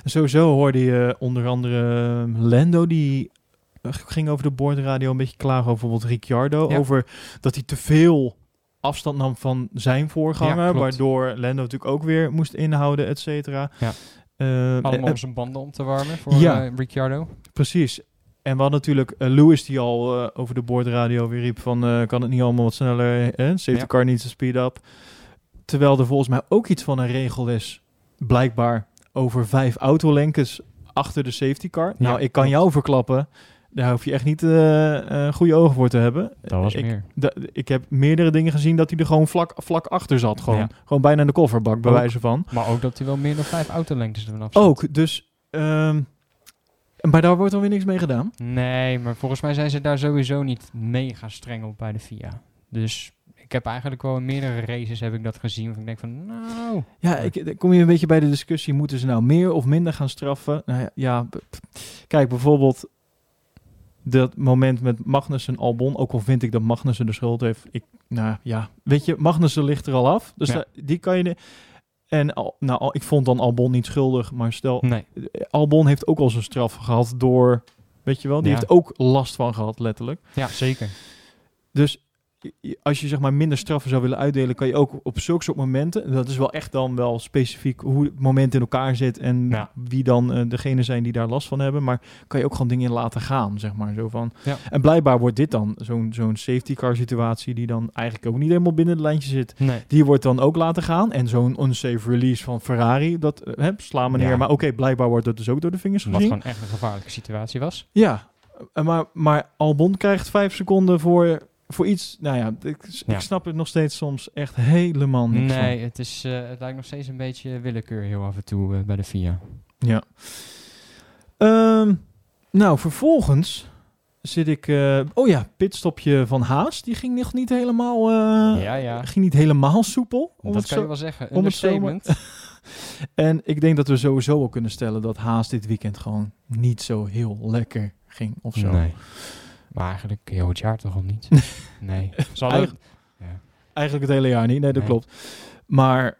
Sowieso hoorde je onder andere eh, Lando die eh, ging over de boordradio een beetje klagen over bijvoorbeeld Ricciardo. Ja. Over dat hij te veel afstand nam van zijn voorganger. Ja, waardoor Lando natuurlijk ook weer moest inhouden, et cetera. Ja. Eh, allemaal om zijn banden om te warmen voor Ja. eh, Ricciardo. Precies. En we hadden natuurlijk eh, Lewis die al over de boordradio weer riep van... kan het niet allemaal wat sneller, eh? safety Ja. car needs to speed up. Terwijl er volgens mij ook iets van een regel is, blijkbaar, over vijf autolenkens achter de safety car. Ja, nou, ik kan jou verklappen, daar hoef je echt niet eh, goede ogen voor te hebben. Dat was ik, meer. ik heb meerdere dingen gezien dat hij er gewoon vlak, vlak achter zat. Gewoon, Ja. gewoon bijna in de kofferbak, bij Ook. wijze van. Maar ook dat hij wel meer dan 5 autolengtes ervan af zat. Ook, dus... ehm, maar daar wordt dan weer niks mee gedaan. Nee, maar volgens mij zijn ze daar sowieso niet mega streng op bij de FIA. Dus ik heb eigenlijk wel in meerdere races heb ik dat gezien. Van ik denk van, nou... Ja, ik, kom je een beetje bij de discussie, moeten ze nou meer of minder gaan straffen? Nou ja, ja, kijk bijvoorbeeld dat moment met Magnussen Albon, ook al vind ik dat Magnussen de schuld heeft. Ik, nou ja, weet je, Magnussen ligt er al af, dus Ja. da- die kan je... de- en al, nou, ik vond dan Albon niet schuldig, maar stel, Nee. Albon heeft ook al zijn straf gehad door, weet je wel, die Ja. heeft ook last van gehad, letterlijk. Ja, zeker. Dus als je zeg maar minder straffen zou willen uitdelen, kan je ook op zulke soort momenten, en dat is wel echt dan wel specifiek hoe het moment in elkaar zit en Ja. wie dan eh, degene zijn die daar last van hebben, maar kan je ook gewoon dingen in laten gaan, zeg maar zo van. Ja. En blijkbaar wordt dit dan zo'n zo'n safety car situatie die dan eigenlijk ook niet helemaal binnen het lijntje zit. Nee. Die wordt dan ook laten gaan en zo'n unsafe release van Ferrari, dat eh, hè, sla me neer, Ja. maar oké, blijkbaar wordt dat dus ook door de vingers Wat gezien. gewoon echt een gevaarlijke situatie was. Ja, eh, maar, maar Albon krijgt vijf seconden voor, voor iets. Nou ja, ik, Ja. ik snap het nog steeds soms echt helemaal niks Nee, het, is, eh, het lijkt nog steeds een beetje willekeur heel af en toe eh, bij de FIA. van. Ja. Ehm, nou, vervolgens zit ik... eh, oh ja, pitstopje van Haas. Die ging nog niet helemaal... ja, ja. Ging niet helemaal soepel. om Dat het kan je wel zeggen. om het. En ik denk dat we sowieso wel kunnen stellen dat Haas dit weekend gewoon niet zo heel lekker ging of zo. Nee. Maar eigenlijk heel het jaar toch al niet? nee. Eigen- ja. Eigenlijk het hele jaar niet, nee, dat Nee. klopt. Maar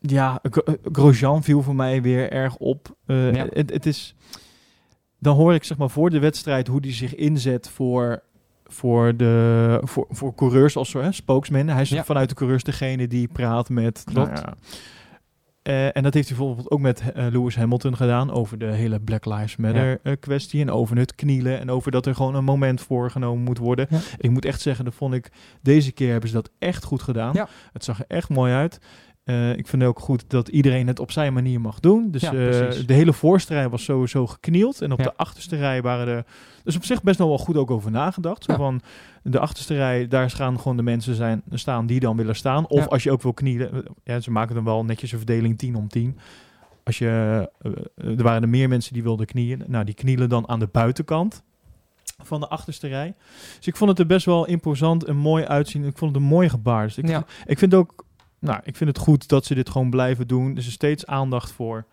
ja, eh, Grosjean viel voor mij weer erg op. Eh, Ja. het, het is, dan hoor ik zeg maar voor de wedstrijd hoe hij zich inzet voor, voor, de, voor, voor coureurs als hè, spokesman. Hij is Ja. vanuit de coureurs degene die praat met... Klopt. nou Eh, en dat heeft hij bijvoorbeeld ook met eh, Lewis Hamilton gedaan over de hele Black Lives Matter eh, kwestie en over het knielen en over dat er gewoon een moment voor genomen moet worden. Ja. Ik moet echt zeggen, dat vond ik deze keer hebben ze dat echt goed gedaan. Ja. Het zag er echt mooi uit. Eh, ik vind ook goed dat iedereen het op zijn manier mag doen. Dus Ja, eh, de hele voorste rij was sowieso geknield. En op Ja. de achterste rij waren er... Dus op zich best nog wel goed ook over nagedacht. Zo Ja. van, de achterste rij, daar gaan gewoon de mensen zijn, staan die dan willen staan. Of als je ook wil knielen. eh, Ja, ze maken dan wel netjes een verdeling 10 om 10. Als je, er waren er meer mensen die wilden knielen. Nou, die knielen dan aan de buitenkant van de achterste rij. Dus ik vond het er best wel imposant en mooi uitzien. Ik vond het een mooi gebaar. Dus ik, ik vind ook, nou, ik vind het goed dat ze dit gewoon blijven doen. Er is steeds aandacht voor.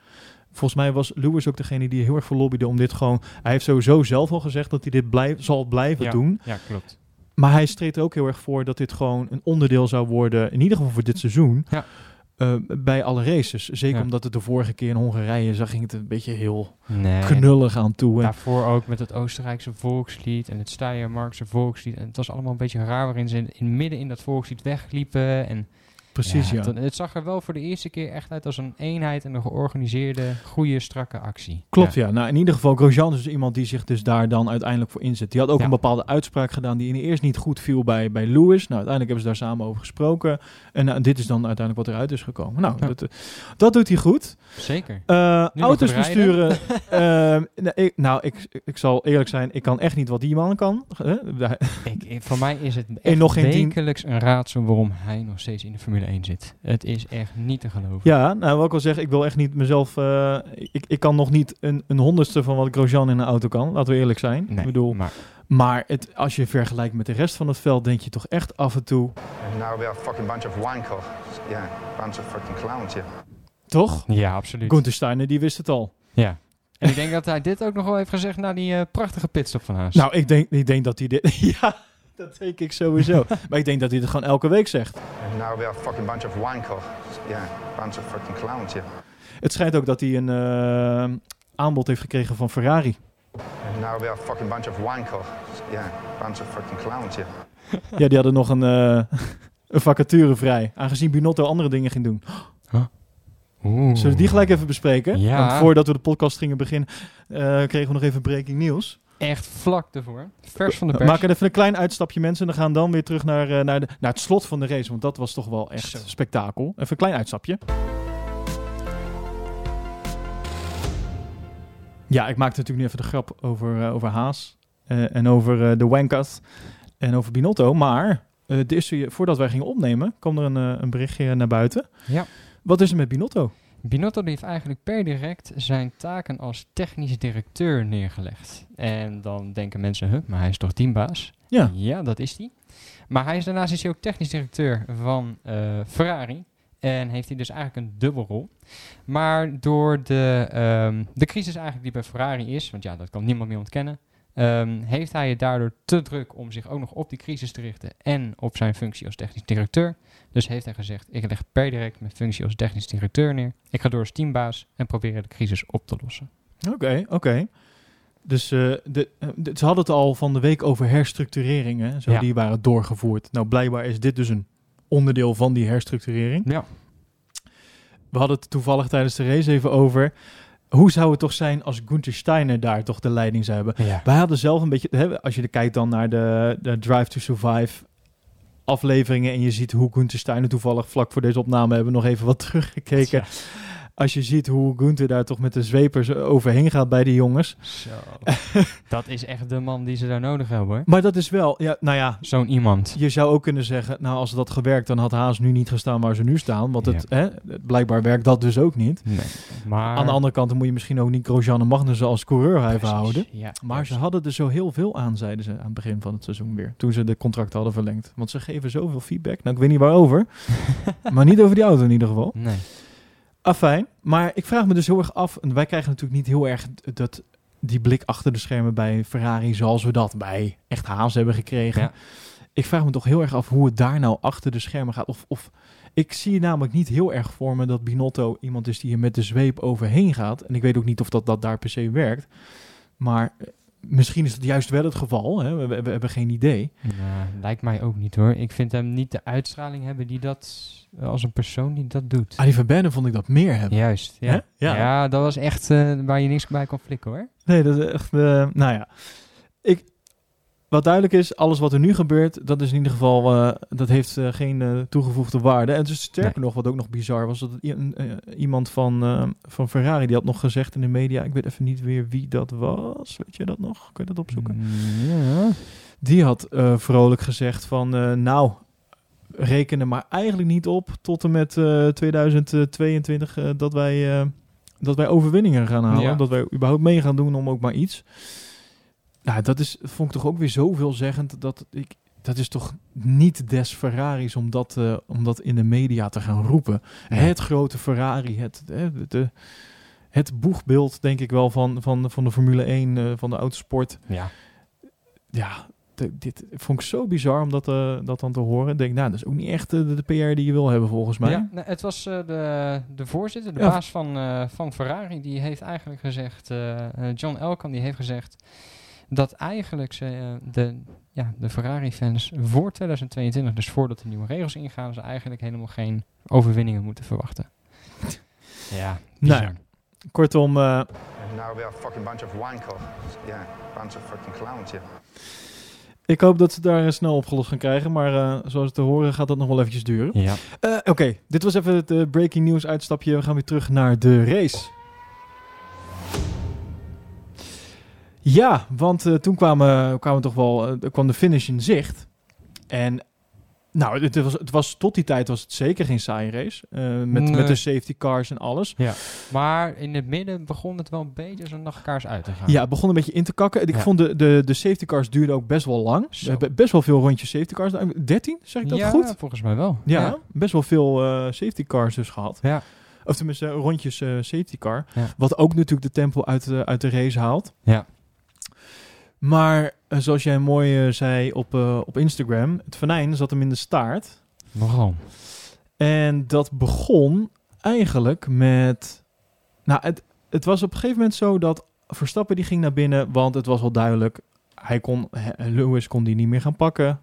Volgens mij was Lewis ook degene die heel erg voor lobbyde om dit gewoon. Hij heeft sowieso zelf al gezegd dat hij dit blijf, zal blijven Ja. doen. Ja, klopt. Maar hij streed er ook heel erg voor dat dit gewoon een onderdeel zou worden, in ieder geval voor dit seizoen, Ja. eh, bij alle races. Zeker Ja. omdat het de vorige keer in Hongarije zag, ging het een beetje heel Nee. knullig aan toe. En, Daarvoor ook met het Oostenrijkse volkslied en het Steiermarkse volkslied. En het was allemaal een beetje raar waarin ze in, in midden in dat volkslied wegliepen. En precies, ja. Het, het zag er wel voor de eerste keer echt uit als een eenheid en een georganiseerde, goede, strakke actie. Klopt, ja. Nou, in ieder geval, Grosjean is dus iemand die zich dus daar dan uiteindelijk voor inzet. Die had ook Ja. een bepaalde uitspraak gedaan die in eerst niet goed viel bij, bij Lewis. Nou, uiteindelijk hebben ze daar samen over gesproken. En nou, dit is dan uiteindelijk wat eruit is gekomen. Nou, dat, eh, dat doet hij goed. Zeker. Eh, auto's besturen. nou, ik, nou ik, ik zal eerlijk zijn, ik kan echt niet wat die man kan. Eh, Ik, voor mij is het En echt nog geen wekelijks een raadsel waarom hij nog steeds in de Formule 1 zit. Het is echt niet te geloven. Ja, nou wat ik al zeg, ik wil echt niet mezelf. eh, ik, ik kan nog niet een, een honderdste van wat Grosjean in een auto kan. Laten we eerlijk zijn. Nee, ik bedoel, maar maar het, als je vergelijkt met de rest van het veld, denk je toch echt af en toe. Now we are fucking bunch of wankers. Yeah, bunch of fucking clowns, yeah. Toch? ja, absoluut. Gunther Steiner, die wist het al. Ja. En ik denk dat hij dit ook nog wel heeft gezegd na die eh, prachtige pitstop van Haas. Nou, ik denk, ik denk dat hij dit. ja, dat denk ik sowieso. maar ik denk dat hij het gewoon elke week zegt. And now we are a fucking bunch of wankers. Yeah, bunch of fucking clowns, yeah. Het schijnt ook dat hij een eh, aanbod heeft gekregen van Ferrari. And now we are a fucking bunch of wankers. Yeah, bunch of fucking clowns, yeah. Ja, die hadden nog een, eh, een vacature vrij. Aangezien Binotto andere dingen ging doen. Oeh. Zullen we die gelijk even bespreken? Ja. Want voordat we de podcast gingen beginnen, eh, kregen we nog even breaking nieuws. Echt vlak ervoor. Vers van de pers. maken even een klein uitstapje, mensen. En dan gaan dan weer terug naar, eh, naar, de, naar het slot van de race. Want dat was toch wel echt Zo. spektakel. Even een klein uitstapje. Ja, ik maakte natuurlijk nu even de grap over, eh, over Haas. eh, en over de Wankas. En over Binotto. Maar de eerste, voordat wij gingen opnemen, kwam er een, een berichtje naar buiten. Ja. Wat is er met Binotto? Binotto heeft eigenlijk per direct zijn taken als technisch directeur neergelegd. En dan denken mensen, huh, maar hij is toch teambaas? Ja. Ja, dat is hij. Maar hij is daarnaast is hij ook technisch directeur van eh, Ferrari. En heeft hij dus eigenlijk een dubbelrol. Maar door de, ehm, de crisis eigenlijk die bij Ferrari is, want ja, dat kan niemand meer ontkennen, ehm, heeft hij het daardoor te druk om zich ook nog op die crisis te richten en op zijn functie als technisch directeur. Dus heeft hij gezegd, ik leg per direct mijn functie als technisch directeur neer. Ik ga door als teambaas en proberen de crisis op te lossen. Oké, oké. Dus eh, de, eh, de- ze hadden het al van de week over herstructureringen. Zo Ja. Die waren doorgevoerd. Nou, blijkbaar is dit dus een onderdeel van die herstructurering. Ja. We hadden het toevallig tijdens de race even over. Hoe zou het toch zijn als Gunther Steiner daar toch de leiding zou hebben? ja. Wij hadden zelf een beetje, hè, als je kijkt dan naar de, de Drive to Survive afleveringen en je ziet hoe Gunther Steiner toevallig vlak voor deze opname hebben we nog even wat teruggekeken. Ja. Als je ziet hoe Gunther daar toch met de zwepers overheen gaat bij die jongens. Zo. dat is echt de man die ze daar nodig hebben hoor. Maar dat is wel, ja, nou ja, Zo'n iemand. je zou ook kunnen zeggen, nou als dat gewerkt, dan had Haas nu niet gestaan waar ze nu staan. Want het, hè, blijkbaar werkt dat dus ook niet. Nee. Maar... Aan de andere kant dan moet je misschien ook niet Grosjean en Magnussen als coureur even houden. Ja, Maar ze hadden er zo heel veel aan, zeiden ze aan het begin van het seizoen weer. Toen ze de contracten hadden verlengd. Want ze geven zoveel feedback. Nou, ik weet niet waarover. maar niet over die auto in ieder geval. Nee. Afijn. Maar ik vraag me dus heel erg af. En wij krijgen natuurlijk niet heel erg dat, die blik achter de schermen bij Ferrari. Zoals we dat bij echt Haas hebben gekregen. Ja. Ik vraag me toch heel erg af hoe het daar nou achter de schermen gaat. Of, of ik zie namelijk niet heel erg voor me dat Binotto iemand is die hier met de zweep overheen gaat. En ik weet ook niet of dat, dat daar per se werkt. Maar misschien is het juist wel het geval. Hè? We, we- we hebben geen idee. Nou, lijkt mij ook niet hoor. Ik vind hem niet de uitstraling hebben die dat, als een persoon die dat doet. Arie van Benne vond ik dat meer hebben. Juist? Ja. Ja. dat was echt eh, waar je niks bij kon flikken hoor. Nee, dat is echt. eh, nou ja. Wat duidelijk is, alles wat er nu gebeurt, dat is in ieder geval. eh, dat heeft eh, geen eh, toegevoegde waarde. En dus sterker nog, wat ook nog bizar was, dat iemand van, van Ferrari die had nog gezegd in de media. Ik weet even niet weer wie dat was. Weet je dat nog? Kun je dat opzoeken? Ja. Die had vrolijk gezegd van, nou, reken er maar eigenlijk niet op tot en met eh, 2022 eh, dat, wij, dat wij overwinningen gaan halen. Ja. Dat wij überhaupt mee gaan doen om ook maar iets. Nou, dat is, vond ik toch ook weer zo veelzeggend. Dat, ik, dat is toch niet des Ferraris om dat, eh, om dat in de media te gaan roepen. Het grote Ferrari, het, hè, de, het boegbeeld denk ik wel van, van, van de Formule 1, eh, van de autosport ja. ja, de- dit vond ik zo bizar om dat, eh, dat dan te horen. Ik denk, nou, dat is ook niet echt eh, de, PR die je wil hebben volgens mij. Ja, nee, het was eh, de, de voorzitter, de Ja. baas van, eh, van Ferrari, die heeft eigenlijk gezegd, eh, eh, John Elkan, die heeft gezegd dat eigenlijk ze, eh, de, ja, de Ferrari-fans voor 2022, dus voordat de nieuwe regels ingaan, ze eigenlijk helemaal geen overwinningen moeten verwachten. Ja, Nou. Kortom, eh, And now we are a fucking bunch of wankers. Yeah, bunch of fucking clowns, yeah. ik hoop dat ze daar snel opgelost gaan krijgen. Maar eh, zoals te horen gaat dat nog wel eventjes duren. Ja. Eh, Oké, dit was even het breaking news uitstapje. We gaan weer terug naar de race. Ja, want eh, toen kwamen, kwamen toch wel, eh, kwam de finish in zicht. En nou, het was, het was, tot die tijd was het zeker geen saaie race. eh, met, Nee. met de safety cars en alles. Maar in het midden begon het wel een beetje zo nachtkaars uit te gaan. Ja, het begon een beetje in te kakken. Ik Ja. vond de, de, de safety cars duurden ook best wel lang. We Zo. hebben best wel veel rondjes safety cars. 13, zeg ik dat Ja, goed? volgens mij wel. Ja, best wel veel safety cars dus gehad. Ja. Of tenminste, rondjes safety car. Ja. Wat ook natuurlijk de tempo uit de, uit de race haalt. Ja. Maar eh, zoals jij mooi eh, zei op, eh, op Instagram, het venijn zat hem in de staart. Waarom? En dat begon eigenlijk met... Nou, het, het was op een gegeven moment zo dat Verstappen die ging naar binnen, want het was wel duidelijk. Hij kon, Lewis kon die niet meer gaan pakken.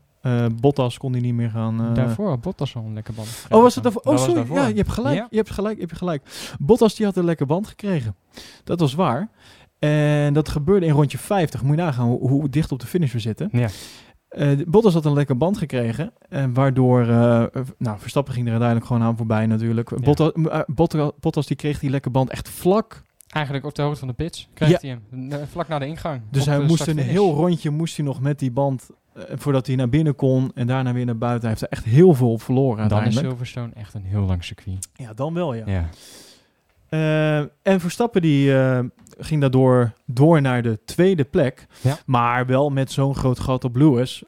Bottas kon die niet meer gaan... daarvoor had Bottas al een lekker band. gekregen. Oh, was het daarvoor? Oh, sorry. daarvoor. Ja, je hebt gelijk. Ja. Je hebt gelijk. Je hebt gelijk. Bottas die had een lekker band gekregen. Dat was waar. En dat gebeurde in rondje 50. Moet je nagaan hoe, hoe dicht op de finish we zitten. Ja. Eh, Bottas had een lekker band gekregen. En waardoor... eh, eh, nou, Verstappen ging er uiteindelijk gewoon aan voorbij natuurlijk. Bottas, eh, Bottas, Bottas die kreeg die lekker band echt vlak. Eigenlijk op de hoogte van de pitch kreeg Ja. hij hem. eh, Vlak na de ingang. Dus hij moest een heel rondje moest hij nog met die band... eh, voordat hij naar binnen kon en daarna weer naar buiten. Hij heeft er echt heel veel op verloren Dan is. Silverstone echt een heel lang circuit. Ja, dan wel ja. Ja. Eh, en Verstappen die eh, ging daardoor door naar de tweede plek. Ja. Maar wel met zo'n groot gat op Lewis.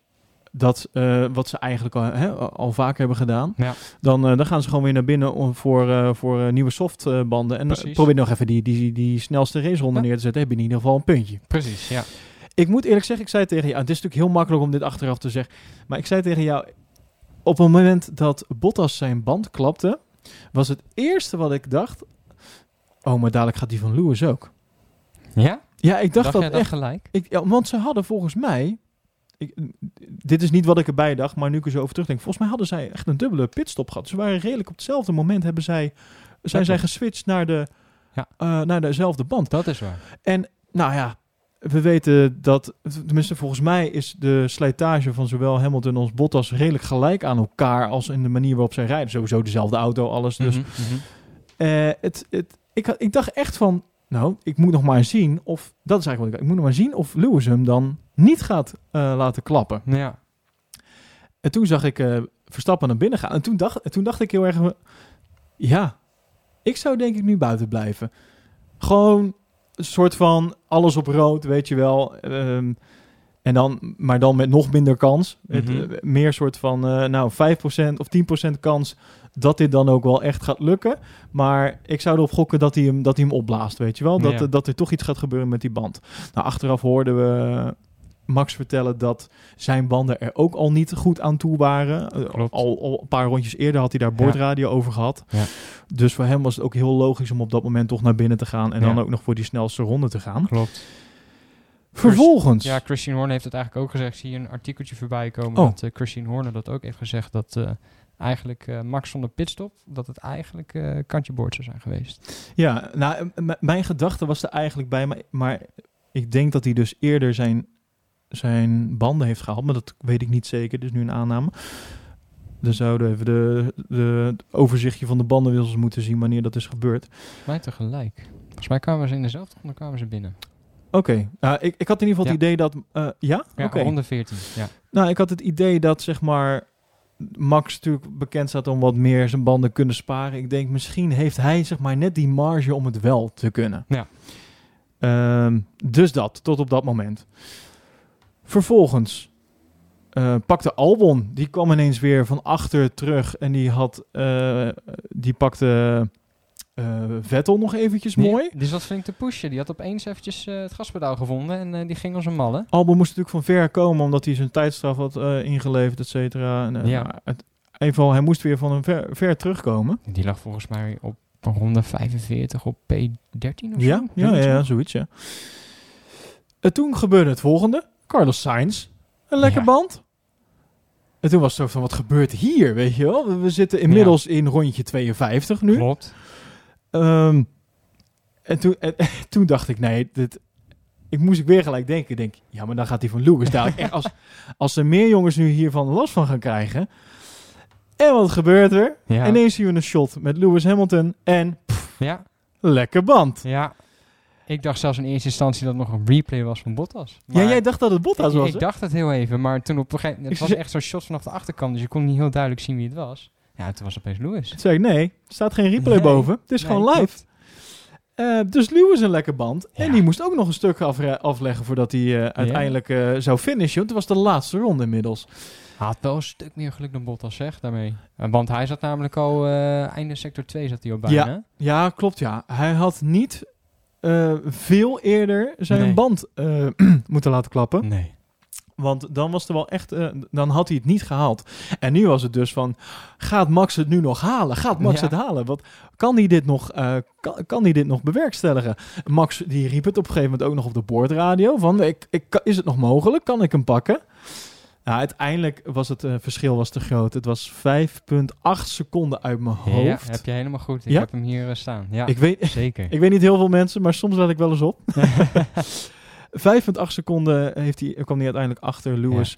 Dat eh, wat ze eigenlijk al, hè, al vaak hebben gedaan. Ja. Dan, eh, dan gaan ze gewoon weer naar binnen om voor, eh, voor nieuwe softbanden. en dan probeer nog even die, die, die snelste raceronde Ja. neer te zetten. Heb je in ieder geval een puntje. Precies, ja. Ik moet eerlijk zeggen, ik zei tegen jou, het is natuurlijk heel makkelijk om dit achteraf te zeggen. Maar ik zei tegen jou, op het moment dat Bottas zijn band klapte, was het eerste wat ik dacht, oh, maar dadelijk gaat die van Lewis ook. Ja? Ja, ik dacht, jij dat dat echt. gelijk? Ik, ja, want ze hadden volgens mij, ik, dit is niet wat ik erbij dacht, maar nu ik er zo over terugdenk, volgens mij hadden zij echt een dubbele pitstop gehad. Ze waren redelijk op hetzelfde moment hebben zij, zijn zij geswitcht naar, de, Ja. eh, naar dezelfde band. Dat is waar. En nou ja, we weten dat, tenminste volgens mij is de slijtage van zowel Hamilton als Bottas redelijk gelijk aan elkaar als in de manier waarop zij rijden. Sowieso dezelfde auto, alles. Dus Mhm, mhm. eh, het, het, ik, ik dacht echt van, nou, ik moet nog maar zien of, dat is eigenlijk wat ik Ik moet nog maar zien of Lewis hem dan niet gaat eh, laten klappen. Ja. En toen zag ik eh, Verstappen naar binnen gaan. En toen dacht, en toen dacht ik heel erg, ja, ik zou denk ik nu buiten blijven. Gewoon een soort van alles op rood, weet je wel. Ehm, en dan, maar dan met nog minder kans. Het, Mhm. eh, meer soort van, nou, 5% of 10% kans dat dit dan ook wel echt gaat lukken. Maar ik zou erop gokken dat hij hem, dat hij hem opblaast, weet je wel. Dat, Ja. dat er toch iets gaat gebeuren met die band. Nou, achteraf hoorden we Max vertellen dat zijn banden er ook al niet goed aan toe waren. Eh, Klopt. Al, al een paar rondjes eerder had hij daar bordradio over gehad. Ja. Dus voor hem was het ook heel logisch om op dat moment toch naar binnen te gaan. En Ja. dan ook nog voor die snelste ronde te gaan. Klopt. Vervolgens. Ja, Christian Horner heeft het eigenlijk ook gezegd. Ik zie een artikeltje voorbij komen Oh. dat eh, Christian Horner dat ook heeft gezegd. Dat eh, eigenlijk eh, Max zonder pitstop, dat het eigenlijk eh kantje boord zou zijn geweest. Ja, nou, mijn gedachte was er eigenlijk bij, maar, maar ik denk dat hij dus eerder zijn, zijn banden heeft gehaald, maar dat weet ik niet zeker, dus nu een aanname. Dan zouden we even de, de, het overzichtje van de bandenwissels moeten zien wanneer dat is gebeurd. Mij tegelijk. Volgens mij kwamen ze in dezelfde ronde kwamen ze binnen. Oké, nou, ik, ik had in ieder geval Ja. het idee dat... eh, ja? Ja, Oké. ronde 14. Ja. Nou, ik had het idee dat, zeg maar... Max natuurlijk bekend staat om wat meer zijn banden kunnen sparen. Ik denk, misschien heeft hij, zeg maar, net die marge om het wel te kunnen. Ja. Ehm, dus dat, tot op dat moment. Vervolgens eh, pakte Albon, die kwam ineens weer van achter terug en die had, eh, die pakte Vettel nog eventjes Die- mooi. Die zat flink te pushen. Die had opeens eventjes eh, het gaspedaal gevonden en eh, die ging als een malle. Albon moest natuurlijk van ver komen omdat hij zijn tijdstraf had eh, ingeleverd, et cetera. En, eh, Ja. nou, het, geval, hij moest weer van een ver, ver terugkomen. Die lag volgens mij op ronde 45 op P13 of Ja, zo. ja, ja, ja, zoiets, ja. En toen gebeurde het volgende. Carlos Sainz, een lekker Ja. band. En toen was het zo van, wat gebeurt hier, weet je wel? We, we zitten inmiddels in rondje 52 nu. Klopt. Ehm, en, toen, en, toen dacht ik, nee, dit, ik moest ik weer gelijk denken. Ik denk, ja, maar dan gaat hij van Lewis dadelijk. als, als er meer jongens nu hiervan last van gaan krijgen. En wat gebeurt er? Ja. Ineens zien we een shot met Lewis Hamilton en Ja, lekker band. ja. Ik dacht zelfs in eerste instantie dat het nog een replay was van Bottas. ja, jij dacht dat het Bottas ik, was, ik hè? dacht het heel even, maar toen op een gegeven moment... Het was echt zo'n shot vanaf de achterkant, dus je kon niet heel duidelijk zien wie het was. Ja, toen was het opeens Lewis. Toen zei ik, nee, er staat geen replay Nee. boven. Het is Nee, gewoon live. Eh, dus Lewis een lekker band. En Ja. die moest ook nog een stuk afleggen voordat hij eh, uiteindelijk eh, zou finishen. Want het was de laatste ronde inmiddels. Hij had wel een stuk meer geluk dan Bottas, zeg, daarmee. Want hij zat namelijk al... einde sector 2 zat hij al bijna. Ja, klopt ja. Hij had niet veel eerder zijn Nee. band moeten laten klappen. Nee. Want dan was er wel echt, eh, dan had hij het niet gehaald. En nu was het dus van, gaat Max het nu nog halen? Gaat Max Ja. het halen? Wat kan hij dit nog, eh, kan, kan hij dit nog bewerkstelligen? Max die riep het op een gegeven moment ook nog op de boordradio van, ik, ik, is het nog mogelijk? Kan ik hem pakken? Nou, uiteindelijk was het eh, verschil was te groot. Het was 5,8 seconden uit mijn Ja, hoofd. heb je helemaal goed. Ik Ja? heb hem hier staan. Ja, ik, weet, zeker. ik weet niet heel veel mensen, maar soms let ik wel eens op. 5,8 seconden heeft hij, kwam hij uiteindelijk achter Lewis.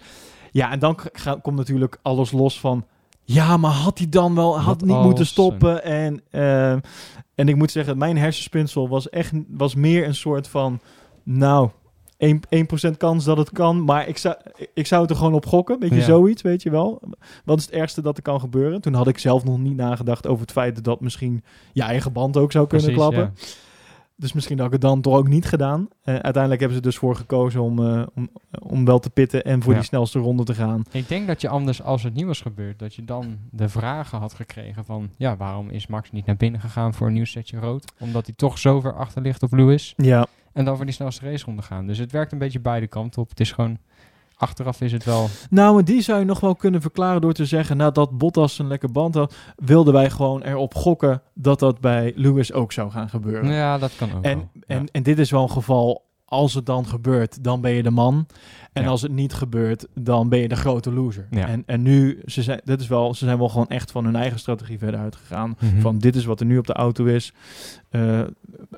Ja, en dan komt natuurlijk alles los van... Ja, maar had hij dan wel... Had Wat niet moeten stoppen. En, eh, en ik moet zeggen, mijn hersenspinsel was echt was meer een soort van... Nou, 1%, 1% kans dat het kan. Maar ik zou, ik zou het er gewoon op gokken. Beetje Ja. zoiets, weet je wel. Wat is het ergste dat er kan gebeuren? Toen had ik zelf nog niet nagedacht over het feit dat misschien je eigen band ook zou kunnen Precies, klappen. Dus misschien had ik het dan toch ook niet gedaan. Eh, uiteindelijk hebben ze dus voor gekozen om, eh, om, om wel te pitten en voor Ja. die snelste ronde te gaan. Ik denk dat je anders, als het nieuw was gebeurd, dat je dan de vragen had gekregen van... Ja, waarom is Max niet naar binnen gegaan voor een nieuw setje rood? Omdat hij toch zo ver achter ligt op Lewis. Ja, En dan voor die snelste raceronde gaan. Dus het werkt een beetje beide kanten op. Het is gewoon... Achteraf is het wel... nou, maar die zou je nog wel kunnen verklaren door te zeggen... nadat Bottas een lekker band had, wilden wij gewoon erop gokken dat dat bij Lewis ook zou gaan gebeuren. Ja, dat kan ook En, wel. en, Ja. en dit is wel een geval, als het dan gebeurt, dan ben je de man. En Ja. als het niet gebeurt, dan ben je de grote loser. Ja. En, en nu, ze zijn, dit is wel, ze zijn wel gewoon echt van hun eigen strategie verder uitgegaan. Mhm. Van dit is wat er nu op de auto is. Eh,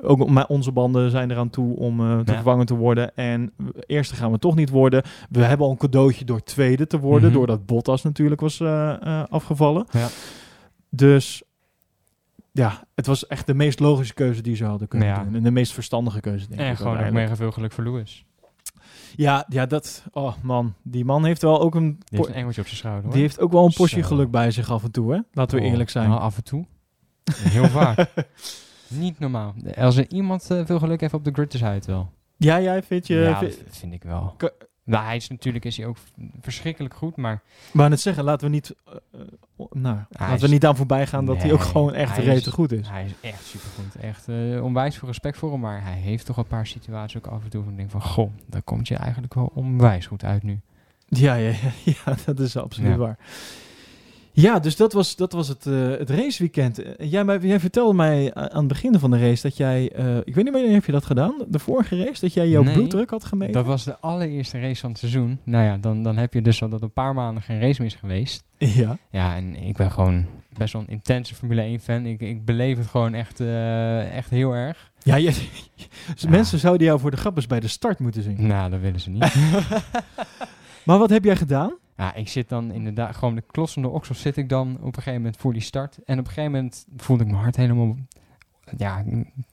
ook maar onze banden zijn eraan toe om eh, te Ja. vervangen te worden. En eerste gaan we toch niet worden. We hebben al een cadeautje door tweede te worden. Mhm. Doordat Bottas natuurlijk was eh, afgevallen. Ja. Dus ja, het was echt de meest logische keuze die ze hadden kunnen Ja. doen. En de meest verstandige keuze, denk En ik. gewoon nog uiteindelijk. mega veel geluk voor Lewis. Ja, ja, dat... Oh man, die man heeft wel ook een... Die heeft een engeltje op zijn schouder hoor. die heeft ook wel een portie Zo. geluk bij zich af en toe, hè? Laten we Oh, eerlijk zijn. nou, af en toe. Heel vaak. Niet normaal. Als er iemand eh, veel geluk heeft op de grid, is hij het wel. Ja, jij vindt je... ja, vind ik wel. Nou, hij is natuurlijk is hij ook verschrikkelijk goed, maar Maar het zeggen, laten we niet, eh, eh, nou, laten we niet aan voorbij gaan dat hij ook gewoon echt rete goed is. hij is echt supergoed. Echt eh, onwijs veel respect voor hem, maar hij heeft toch een paar situaties ook af en toe van denk van, goh, daar komt je eigenlijk wel onwijs goed uit nu. Ja, ja, ja, ja, dat is absoluut Ja. waar. Ja, dus dat was, dat was het, eh, het raceweekend. Eh, Jij, jij vertelde mij aan het begin van de race dat jij... eh, ik weet niet wanneer heb je dat gedaan? De vorige race? Dat jij jouw Nee, bloeddruk had gemeten? Dat was de allereerste race van het seizoen. Nou ja, dan, dan heb je dus al dat een paar maanden geen race meer is geweest. Ja. Ja, en ik ben gewoon best wel een intense Formule 1 fan. Ik, ik beleef het gewoon echt, echt heel erg. Ja, je- mensen zouden jou voor de grappers bij de start moeten zien. Nou, dat willen ze niet. Maar wat heb jij gedaan? Ja, ik zit dan inderdaad gewoon de klossende oksels zit ik dan op een gegeven moment voor die start. En op een gegeven moment voelde ik mijn hart helemaal ja,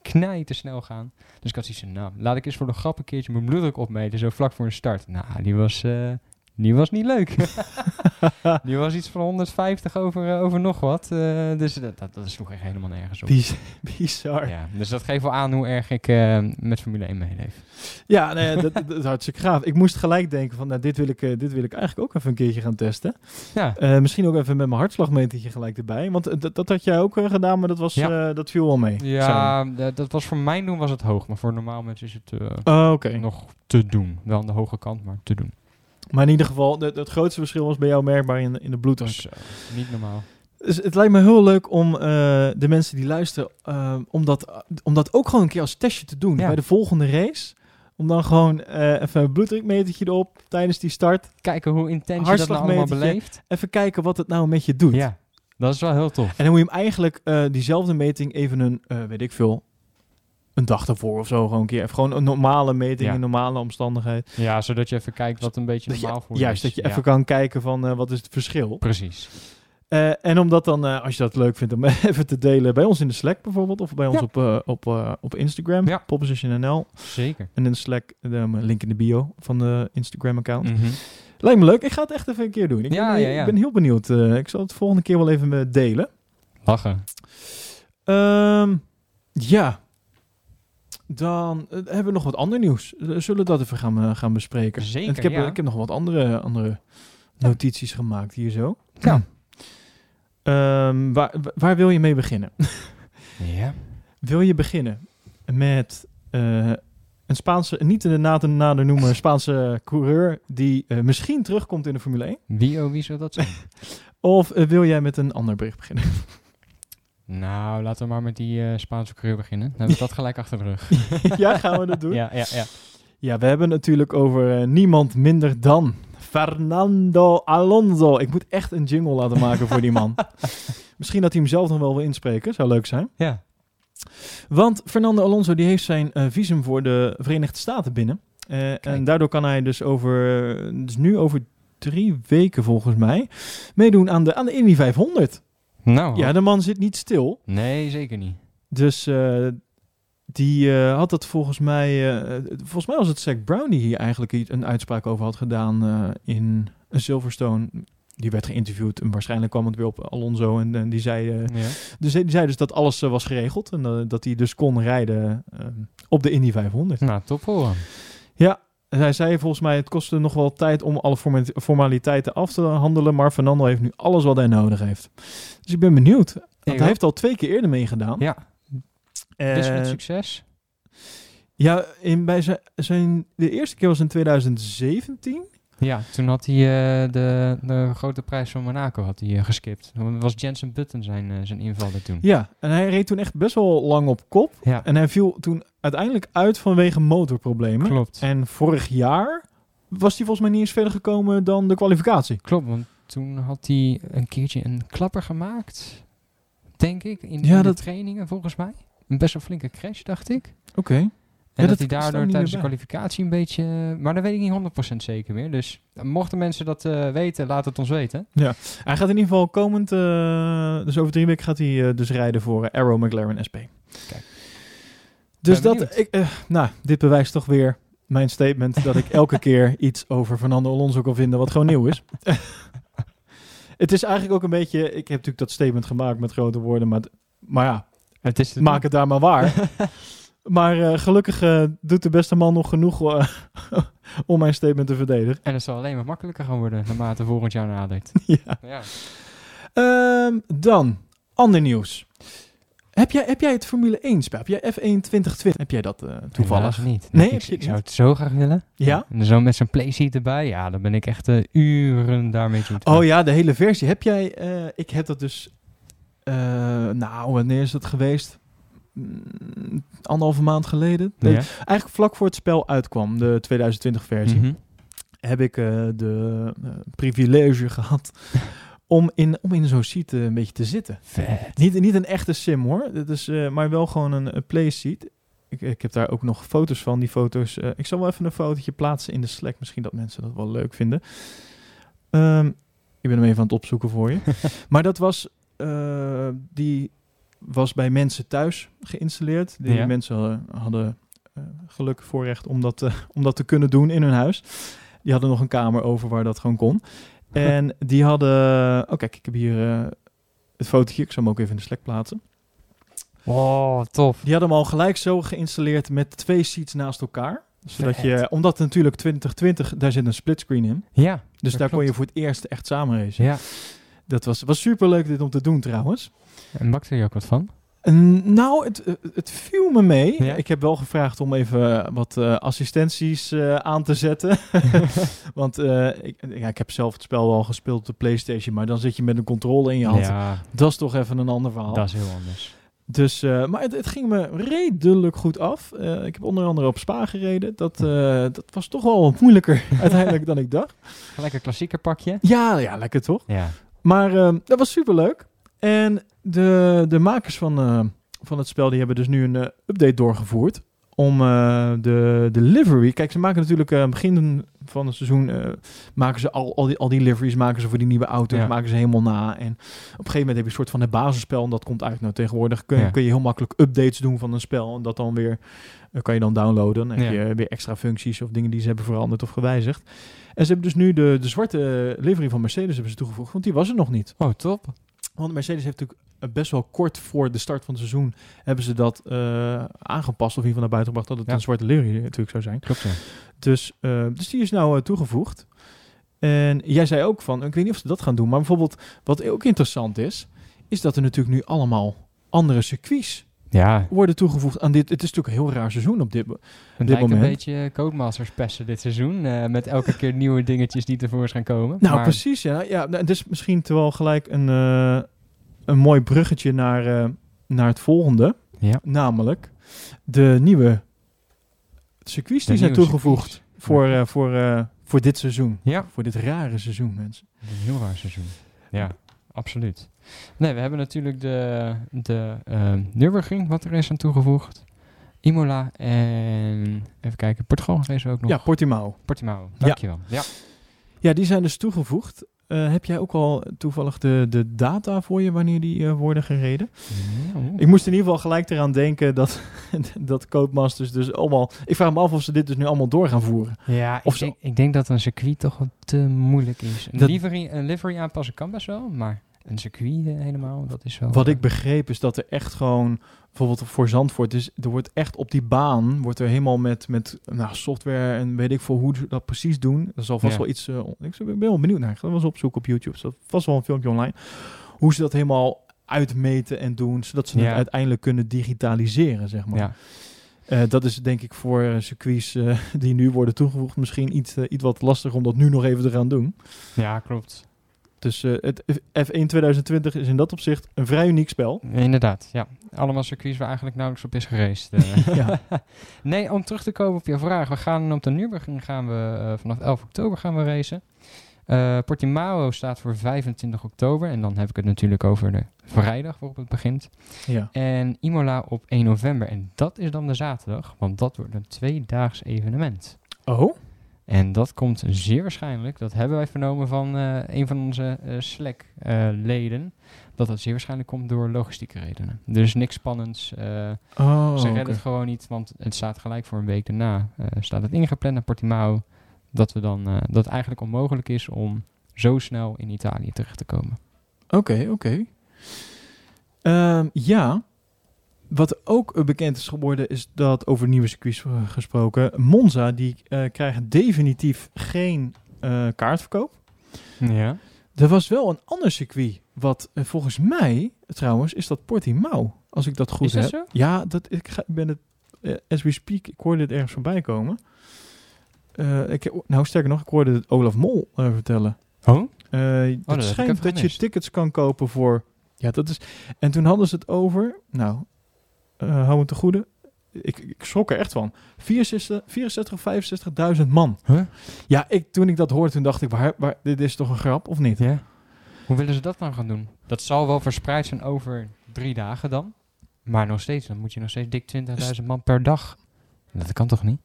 knij te snel gaan. Dus ik had zoiets van, nou, laat ik eens voor de grap een keertje mijn bloeddruk opmeten, zo vlak voor de start. Nou, die was, eh, die was niet leuk. die was iets van 150 over, eh, over nog wat. eh, dus dat, dat, dat sloeg echt helemaal nergens op. Biz- Bizar. Ja, dus dat geeft wel aan hoe erg ik eh, met Formule 1 meeleef. Ja, nee, dat, dat, is hartstikke gaaf. Ik moest gelijk denken van, nou, dit wil ik, dit wil ik eigenlijk ook even een keertje gaan testen. Ja, misschien ook even met mijn hartslagmetertje gelijk erbij. Want dat, dat had jij ook gedaan, maar dat, was, Ja. dat viel wel mee. ja dat was voor mijn doen was het hoog, maar voor normaal mensen is het. Oh, nog te doen. Wel aan de hoge kant, maar te doen. Maar in ieder geval, de- het grootste verschil was bij jou merkbaar in, in de bloeddruk. Niet normaal. Dus het lijkt me heel leuk om eh, de mensen die luisteren, eh, om, dat, om dat ook gewoon een keer als testje te doen. Ja. Bij de volgende race. Om dan gewoon eh, even een bloeddrukmetertje erop tijdens die start. Kijken hoe intens je dat nou allemaal beleeft. Even kijken wat het nou met je doet. Ja, dat is wel heel tof. En dan moet je hem eigenlijk diezelfde meting even een, weet ik veel, een dag ervoor of zo gewoon een keer. Even gewoon een normale meting Ja. in normale omstandigheid. Ja, zodat je even kijkt wat een beetje je- normaal voor je juist, is. dat je even kan kijken van eh, wat is het verschil. Precies. Eh, en om dat dan, eh, als je dat leuk vindt, om even te delen bij ons in de Slack bijvoorbeeld. Of bij ons Ja. op, op, op Instagram, Ja. Zeker. En in de Slack, de link in de bio van de Instagram account. Mhm. Lijkt me leuk. Ik ga het echt even een keer doen. Ik, Ja, ben, ja, ja. ik ben heel benieuwd. Ik zal het volgende keer wel even delen. Lachen. Ehm, ja. Dan eh, hebben we nog wat ander nieuws. Eh, Zullen we dat even gaan, eh, gaan bespreken? Zeker, En ik, heb, ja. ik heb nog wat andere, andere Ja. notities gemaakt hier zo. Ja. Ehm, waar, waar wil je mee beginnen? Ja. Wil je beginnen met een Spaanse, niet de na te nader noemen Spaanse coureur die misschien terugkomt in de Formule 1? Wie, oh, wie zou dat zijn? Of wil jij met een ander bericht beginnen? Nou, laten we maar met die eh, Spaanse coureur beginnen. Dan hebben we dat gelijk achter de rug. ja, gaan we dat doen? Ja, ja, ja. Ja, we hebben het natuurlijk over eh, niemand minder dan Fernando Alonso. Ik moet echt een jingle laten maken voor die man. Misschien dat hij hem zelf nog wel wil inspreken. Zou leuk zijn. Ja. Want Fernando Alonso die heeft zijn eh, visum voor de Verenigde Staten binnen. En daardoor kan hij dus over, dus nu over drie weken volgens mij, meedoen aan de, aan de Indy 500. Nou, Ja, de man zit niet stil. nee, zeker niet. Dus eh, die eh, had dat volgens mij... eh, volgens mij was het Zack Brown die hier eigenlijk een uitspraak over had gedaan in Silverstone. Die werd geïnterviewd en waarschijnlijk kwam het weer op Alonso. En, en die, zei, Ja. dus die zei dus dat alles was geregeld. En dat hij dus kon rijden op de Indy 500. Nou, top voor hem. Ja, hij zei volgens mij het kostte nog wel tijd om alle forma- formaliteiten af te handelen. Maar Fernando heeft nu alles wat hij nodig heeft. Dus ik ben benieuwd. Want hij heeft al twee keer eerder meegedaan. Ja, dus met En- succes. Ja, in, bij zijn, zijn, de eerste keer was in 2017. Ja, toen had hij eh, de, de grote prijs van Monaco had hij, eh, geskipt. Was Jensen Button zijn, eh, zijn invaller toen. Ja, en hij reed toen echt best wel lang op kop. Ja, En hij viel toen uiteindelijk uit vanwege motorproblemen. klopt. En vorig jaar was hij volgens mij niet eens verder gekomen dan de kwalificatie. Klopt, want toen had hij een keertje een klapper gemaakt. Denk ik, in, Ja, in dat- de trainingen volgens mij. Een best wel flinke crash, dacht ik. Oké. En Ja, dat, dat hij daardoor tijdens de kwalificatie een beetje... eh, Maar dat weet ik niet 100% zeker meer. Dus eh, mochten mensen dat eh, weten, laat het ons weten. Hij gaat in ieder geval komend, dus over drie weken gaat hij dus rijden voor Arrow McLaren SP. Kijk. Dus Ben dat, ik, nou, dit bewijst toch weer mijn statement dat ik elke keer iets over Fernando Alonso kan vinden wat gewoon nieuw is. het is eigenlijk ook een beetje, ik heb natuurlijk dat statement gemaakt met grote woorden, maar, maar ja, Het is maak het daar maar waar. maar eh, gelukkig eh, doet de beste man nog genoeg eh, om mijn statement te verdedigen. En het zal alleen maar makkelijker gaan worden naarmate volgend jaar nadert. ja. Ja. Ehm, dan, ander nieuws. Heb jij, heb jij het Formule 1 spel? Heb jij F1 2020? Heb jij dat toevallig? Helaas niet. Nee, ik, zou het zo graag willen. Ja? En zo met zo'n playseat erbij. Ja, dan ben ik echt uren daarmee te Oh ja, de hele versie. Heb jij... ik heb dat dus... nou, wanneer is het geweest? Mm, anderhalve maand geleden. Nee, Ja. Eigenlijk vlak voor het spel uitkwam, de 2020 versie. Mhm. heb ik eh, de eh, privilege gehad om in, om in zo'n seat eh, een beetje te zitten. Vet. Niet, niet een echte sim hoor, het is, maar wel gewoon een, een play seat. Ik, ik heb daar ook nog foto's van. Die foto's, ik zal wel even een fotootje plaatsen in de Slack. Misschien dat mensen dat wel leuk vinden. Ehm, ik ben hem even aan het opzoeken voor je. maar dat was, die was bij mensen thuis geïnstalleerd. Die Ja. mensen hadden, hadden eh, geluk voorrecht om dat, eh, om dat te kunnen doen in hun huis. Die hadden nog een kamer over waar dat gewoon kon. En die hadden... Oh, kijk, ik heb hier eh, het fotootje. Ik zal hem ook even in de Slack plaatsen. Oh, tof. Die hadden hem al gelijk zo geïnstalleerd met twee seats naast elkaar. Zodat Vet. je, omdat natuurlijk 2020, daar zit een splitscreen in. Ja. Dus daar kon je voor het eerst echt samen racen. Ja. Dat was, was super leuk dit om te doen trouwens. En bakte je ook wat van? Nou, het, het- viel me mee. Ja? Ik heb wel gevraagd om even wat eh, assistenties eh, aan te zetten. Want eh, ik, ja, ik heb zelf het spel wel gespeeld op de PlayStation, maar dan zit je met een controle in je hand. Ja, Dat is toch even een ander verhaal. dat is heel anders. Dus, eh, maar het, het ging me redelijk goed af. Eh, ik heb onder andere op Spa gereden. Dat, eh, dat was toch wel wat moeilijker uiteindelijk dan ik dacht. Een klassieker pakje. Ja, ja lekker toch? Ja. Maar eh, dat was super leuk. En de, de makers van, eh, van het spel die hebben dus nu een eh, update doorgevoerd. Om eh, de, de livery. Kijk, ze maken natuurlijk het begin van het seizoen. maken ze al, al, die, al die liveries maken ze voor die nieuwe auto's. Ja. Maken ze helemaal na. En op een gegeven moment heb je een soort van het basisspel. En dat komt uit. Nou, tegenwoordig kun, Ja. kun je heel makkelijk updates doen van een spel. En dat dan weer kan je dan downloaden. Dan heb Ja. je weer extra functies of dingen die ze hebben veranderd of gewijzigd. En ze hebben dus nu de, de zwarte livery van Mercedes hebben ze toegevoegd. Want die was er nog niet. Oh, top. Want Mercedes heeft natuurlijk eh, best wel kort voor de start van het seizoen hebben ze dat eh, aangepast of in ieder geval naar buiten gebracht dat het Ja. een zwarte livery natuurlijk zou zijn. Klopt, ja. Dus, eh, dus die is nou toegevoegd. En jij zei ook van, ik weet niet of ze dat gaan doen, maar bijvoorbeeld wat ook interessant is, is dat er natuurlijk nu allemaal andere circuits Ja, worden toegevoegd aan dit. Het is natuurlijk een heel raar seizoen op dit. mo- het dit lijkt een moment. beetje Codemasters pesten dit seizoen. eh, met elke keer nieuwe dingetjes die tevoorschijn komen. Nou, Maar- precies, ja. ja nou, het is misschien terwijl gelijk een, eh, een mooi bruggetje naar, eh, naar het volgende. Ja. Namelijk de nieuwe circuits De die zijn toegevoegd circuits. voor, eh, voor, eh, voor dit seizoen. Ja, Voor dit rare seizoen, mensen. een heel raar seizoen. Ja, absoluut. Nee, we hebben natuurlijk de, de eh, Nürburgring wat er is aan toegevoegd. Imola en even kijken, Portugal race ook nog. Ja, Portimao. Portimao, Ja. dankjewel. Ja. Ja, die zijn dus toegevoegd. Eh, heb jij ook al toevallig de, de data voor je wanneer die eh, worden gereden? Ik moest in ieder geval gelijk eraan denken dat, dat Codemasters dus allemaal... Ik vraag me af of ze dit dus nu allemaal door gaan voeren. Ja, Of ik, denk, ik denk dat een circuit toch wat te moeilijk is. Een, Dat- livery, een livery aanpassen kan best wel, maar een circuit eh, helemaal, dat is wel... Wat ik eh, begreep is dat er echt gewoon, bijvoorbeeld voor Zandvoort, dus er wordt echt op die baan, wordt er helemaal met, met nou, software en weet ik veel hoe ze dat precies doen. Dat zal vast Ja. wel iets, eh, ik ben wel benieuwd naar, wel eens opzoeken op YouTube, staat vast wel een filmpje online, hoe ze dat helemaal uitmeten en doen, zodat ze Ja. het uiteindelijk kunnen digitaliseren, zeg maar. Ja, dat is denk ik voor eh, circuits die nu worden toegevoegd misschien iets, iets wat lastig om dat nu nog even te gaan doen. ja, klopt. Dus eh, het F1 2020 is in dat opzicht een vrij uniek spel. Inderdaad, ja. Allemaal circuits waar eigenlijk nauwelijks op is geraced. eh. Ja. nee, om terug te komen op je vraag. We gaan op de Nürburgring gaan we eh, vanaf 11 oktober gaan we racen. Eh, Portimao staat voor 25 oktober. En dan heb ik het natuurlijk over de vrijdag waarop het begint. Ja. En Imola op 1 november. En dat is dan de zaterdag, want dat wordt een tweedaags evenement. Oh? En dat komt zeer waarschijnlijk, dat hebben wij vernomen van eh, een van onze eh, Slack-leden, dat dat zeer waarschijnlijk komt door logistieke redenen. Dus niks spannends. eh, Oh, ze redden het gewoon niet, want het staat gelijk voor een week daarna. eh, staat het ingepland naar Portimao, dat, we dan, eh, dat het eigenlijk onmogelijk is om zo snel in Italië terecht te komen. Oké, oké. Ehm, ja. Wat ook bekend is geworden is dat over nieuwe circuits eh, gesproken. Monza die eh, krijgen definitief geen eh, kaartverkoop. Ja. Er was wel een ander circuit, wat volgens mij, trouwens, is dat Portimao. Als ik dat goed Is dat heb. zo? Ja, dat, ik, ga, ik ben het, as we speak, ik hoorde het ergens voorbij komen. Ik, nou, sterker nog, ik hoorde het Olaf Mol vertellen. Oh? Dat heb het schijnt dat je tickets kan kopen voor. Ja, dat is. En toen hadden ze het over. Nou, eh hou me te goede. Ik, ik schrok er echt van. 64, 64 of 65.000 man. Huh? Ja, ik, toen ik dat hoorde, toen dacht ik, waar, waar, dit is toch een grap, of niet? Ja. Hoe willen ze dat dan gaan doen? Dat zal wel verspreid zijn over drie dagen dan. Maar nog steeds, dan moet je nog steeds dik 20.000 man per dag. Dat kan toch niet?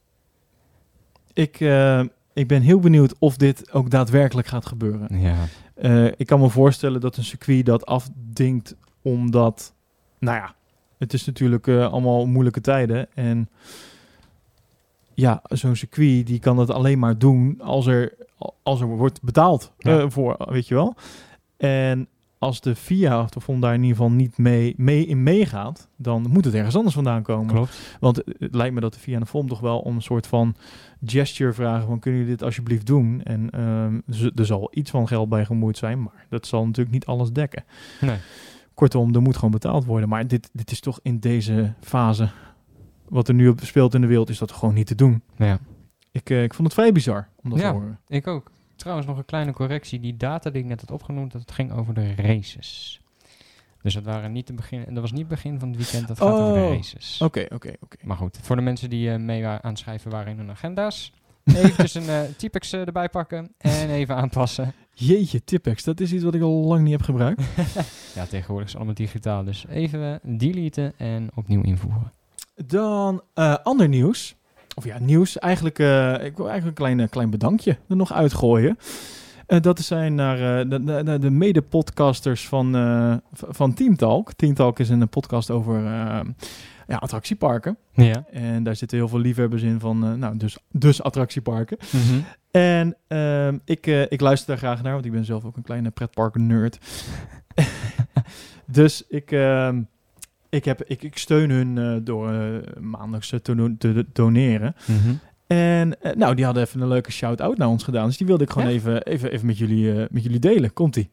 Ik, eh, ik ben heel benieuwd of dit ook daadwerkelijk gaat gebeuren. Ja. Eh, ik kan me voorstellen dat een circuit dat afdingt omdat, nou ja, het is natuurlijk eh, allemaal moeilijke tijden. En ja, zo'n circuit die kan het alleen maar doen als er, als er wordt betaald Ja. eh, voor, weet je wel. En als de FIA of de FOM daar in ieder geval niet mee, mee in meegaat, dan moet het ergens anders vandaan komen. Klopt. Want het lijkt me dat de VIA en de FOM toch wel om een soort van gesture vragen van kunnen jullie dit alsjeblieft doen? En z- er zal iets van geld bij gemoeid zijn, maar dat zal natuurlijk niet alles dekken. Nee. Kortom, er moet gewoon betaald worden. Maar dit, dit is toch in deze fase, wat er nu op speelt in de wereld, is dat gewoon niet te doen. Ja. Ik, eh, ik vond het vrij bizar om dat Ja. te horen. Ik ook. Trouwens, nog een kleine correctie. Die data die ik net had opgenoemd, dat het ging over de races. Dus dat, waren niet de begin, dat was niet het begin van het weekend, dat gaat over de Oh. races. Oké, oké, oké. Maar goed, voor de mensen die eh, mee wa- aan het schrijven waren in hun agenda's, eventjes een eh typex erbij pakken en even aanpassen. Jeetje, Tipex, dat is iets wat ik al lang niet heb gebruikt. Ja, tegenwoordig is het allemaal digitaal, dus even deleten en opnieuw invoeren. Dan eh, ander nieuws. Of ja, nieuws. Eigenlijk, eh, ik wil eigenlijk een klein, eh, klein bedankje er nog uitgooien. Eh, dat zijn naar de, de, de- de mede-podcasters van, v- van Team Talk. Team Talk is een podcast over ja, attractieparken. Ja. En daar zitten heel veel liefhebbers in van, eh, nou, dus, dus attractieparken. Mhm. En ehm, ik, eh, ik luister daar graag naar, want ik ben zelf ook een kleine pretparken-nerd. dus ik, ehm, ik, heb, ik, ik steun hun eh, door maandelijks te, do- te doneren. Mhm. En nou, die hadden even een leuke shout-out naar ons gedaan. Dus die wilde ik gewoon Ja? even, even, even met, jullie, met jullie delen. Komt-ie.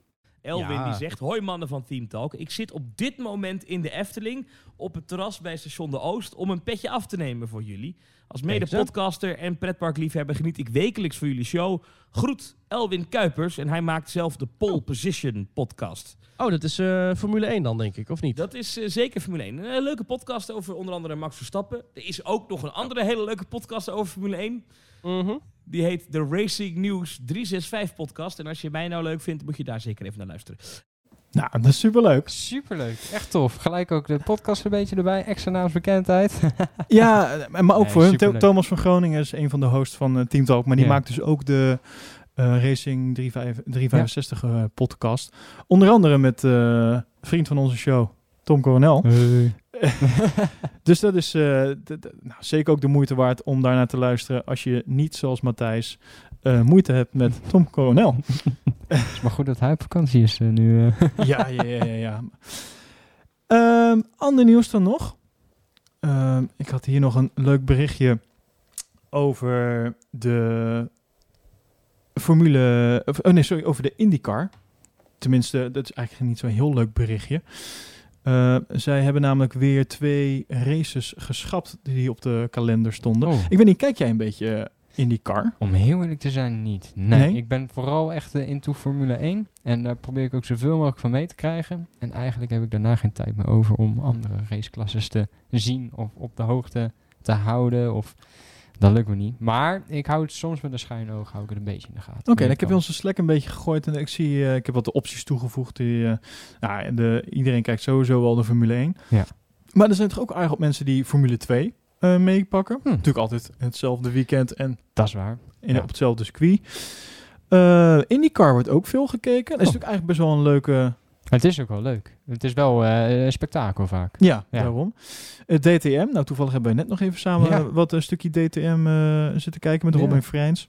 Elwin Ja. die zegt, hoi mannen van Team Talk. Ik zit op dit moment in de Efteling op het terras bij station De Oost om een petje af te nemen voor jullie. Als mede-podcaster en pretparkliefhebber geniet ik wekelijks voor jullie show. Groet Elwin Kuipers en hij maakt zelf de Pole Position podcast. Oh, dat is eh, Formule 1 dan, denk ik, of niet? Dat is eh, zeker Formule 1. Een eh, leuke podcast over onder andere Max Verstappen. Er is ook nog een andere hele leuke podcast over Formule 1. Mhm. Die heet de Racing News 365 podcast. En als je mij nou leuk vindt, moet je daar zeker even naar luisteren. Nou, dat is superleuk. Superleuk, echt tof. Gelijk ook de podcast een beetje erbij, extra naamsbekendheid. ja, maar ook Nee, voor hun. Thomas van Groningen is een van de hosts van eh, Team Talk. Maar die Ja. maakt dus ook de eh, Racing 35 365 eh, podcast. Onder andere met vriend van onze show, Tom Coronel. dus dat is nou, zeker ook de moeite waard om daarnaar te luisteren als je niet zoals Matthijs eh, moeite hebt met Tom Coronel. Het is maar goed dat hij op vakantie is eh, nu. eh. ja, ja, ja, ja. ja. Ehm, ander nieuws dan nog. Ehm, ik had hier nog een leuk berichtje over de Formule... Of, oh nee, sorry, over de IndyCar. Tenminste, dat is eigenlijk niet zo'n heel leuk berichtje. Zij hebben namelijk weer twee races geschrapt die op de kalender stonden. Oh. Ik weet niet, kijk jij een beetje eh, IndyCar? Om heel eerlijk te zijn, niet. Nee, Nee? ik ben vooral echt eh, into Formule 1. En daar probeer ik ook zoveel mogelijk van mee te krijgen. En eigenlijk heb ik daarna geen tijd meer over om andere raceklasses te zien of op de hoogte te houden. Of dat lukt me niet. Maar ik hou het soms met een schuin oog, hou ik het een beetje in de gaten. Oké, Wanneer dan heb kan. onze Slack een beetje gegooid en ik zie, eh, ik heb wat de opties toegevoegd. Die, eh, nou, de, iedereen kijkt sowieso wel de Formule 1. Ja. Maar er zijn toch ook eigenlijk mensen die Formule 2 eh, meepakken. Hm. Natuurlijk altijd hetzelfde weekend en Dat is waar. in, Ja. op hetzelfde circuit. Eh IndyCar wordt ook veel gekeken. Dat is Oh. natuurlijk eigenlijk best wel een leuke... Het is ook wel leuk. Het is wel eh, een spektakel vaak. Ja, Ja. daarom. Het DTM, nou toevallig hebben wij net nog even samen Ja. wat een stukje DTM zitten kijken met Ja. Robin Freins.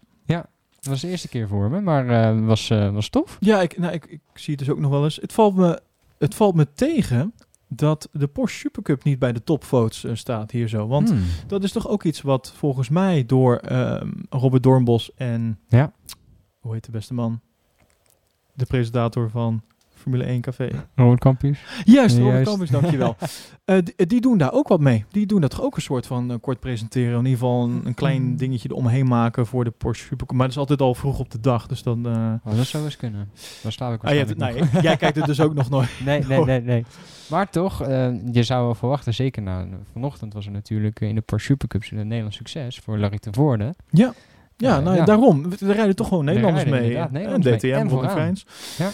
Dat was de eerste keer voor me, maar was, was tof. Ja, ik, nou, ik, ik zie het dus ook nog wel eens. Het valt me, het valt me tegen dat de Porsche Supercup niet bij de topvotes eh, staat hier zo. Want Hmm. dat is toch ook iets wat volgens mij door ehm, Robert Doornbos en... Ja. Hoe heet de beste man? de presentator van Formule 1 Café. Robert. Juist, Ja, Robert juist. Dankjewel. Eh die, doen daar ook wat mee. Die doen dat toch ook een soort van eh, kort presenteren. In ieder geval een, een klein dingetje eromheen maken voor de Porsche Supercup. Maar dat is altijd al vroeg op de dag. Dus dan... eh, Oh, dat zou eens kunnen. Daar sta ik ah, je hebt nou, jij kijkt het dus ook nog nooit. Nee, nee, nee, nee. Maar toch, je zou wel verwachten, zeker na vanochtend was er natuurlijk in de Porsche Supercups een Nederlands succes voor Larry de Voorde. Ja, Ja, nou, ja. daarom. Er rijden toch gewoon Er Nederlanders rijden mee. En Nederlanders mee. DTM, En Robin vooraan. Freins. Ja.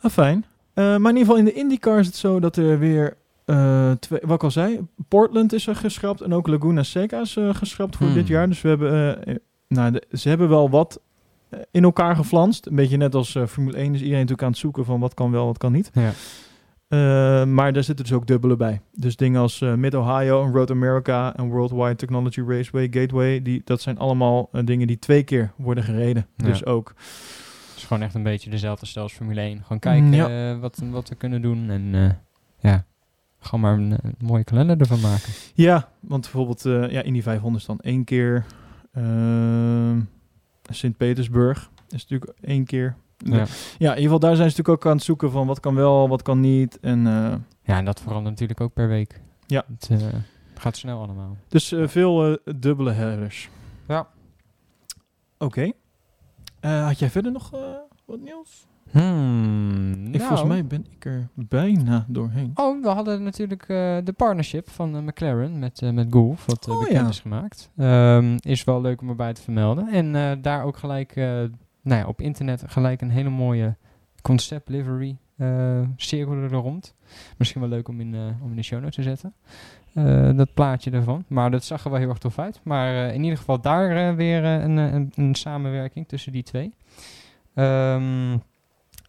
Ah, fijn. Eh, maar in ieder geval in de IndyCar is het zo dat er weer... eh, twee, wat ik al zei, Portland is er geschrapt en ook Laguna Seca is eh, geschrapt voor Hmm. dit jaar. Dus we hebben, nou, de- ze hebben wel wat in elkaar geflanst. Een beetje net als Formule 1 is iedereen natuurlijk aan het zoeken van wat kan wel, wat kan niet. Ja. Maar daar zitten dus ook dubbele bij. Dus dingen als Mid-Ohio, en Road America en Worldwide Technology Raceway, Gateway, die, dat zijn allemaal dingen die twee keer worden gereden. Ja. Dus ook is gewoon echt een beetje dezelfde stijl als Formule 1. Gewoon kijken Mm, ja. eh, wat, wat we kunnen doen en eh, ja, gewoon maar een, eh, mooie kalender ervan maken. Ja, want bijvoorbeeld ja, Indy 500 is dan één keer. Sint-Petersburg is natuurlijk één keer. Ja. Ja. in ieder geval daar zijn ze natuurlijk ook aan het zoeken van wat kan wel, wat kan niet. En, ja, en dat verandert natuurlijk ook per week. Ja. Het gaat snel allemaal. dus veel dubbele headers. Ja. Oké. Eh, had jij verder nog eh, wat nieuws? Hmm, Ik, volgens mij ben ik er bijna doorheen. Oh, we hadden natuurlijk eh, de partnership van McLaren met, met Golf, wat Oh, bekend ja. is gemaakt. Ehm, is wel leuk om erbij te vermelden. En daar ook gelijk, nou ja, op internet gelijk een hele mooie concept livery cirkelde er rond. Misschien wel leuk om in, om in de show notes te zetten. Eh, dat plaatje ervan. Maar dat zag er wel heel erg tof uit. Maar eh, in ieder geval daar eh, weer een, een, een samenwerking tussen die twee. Ehm,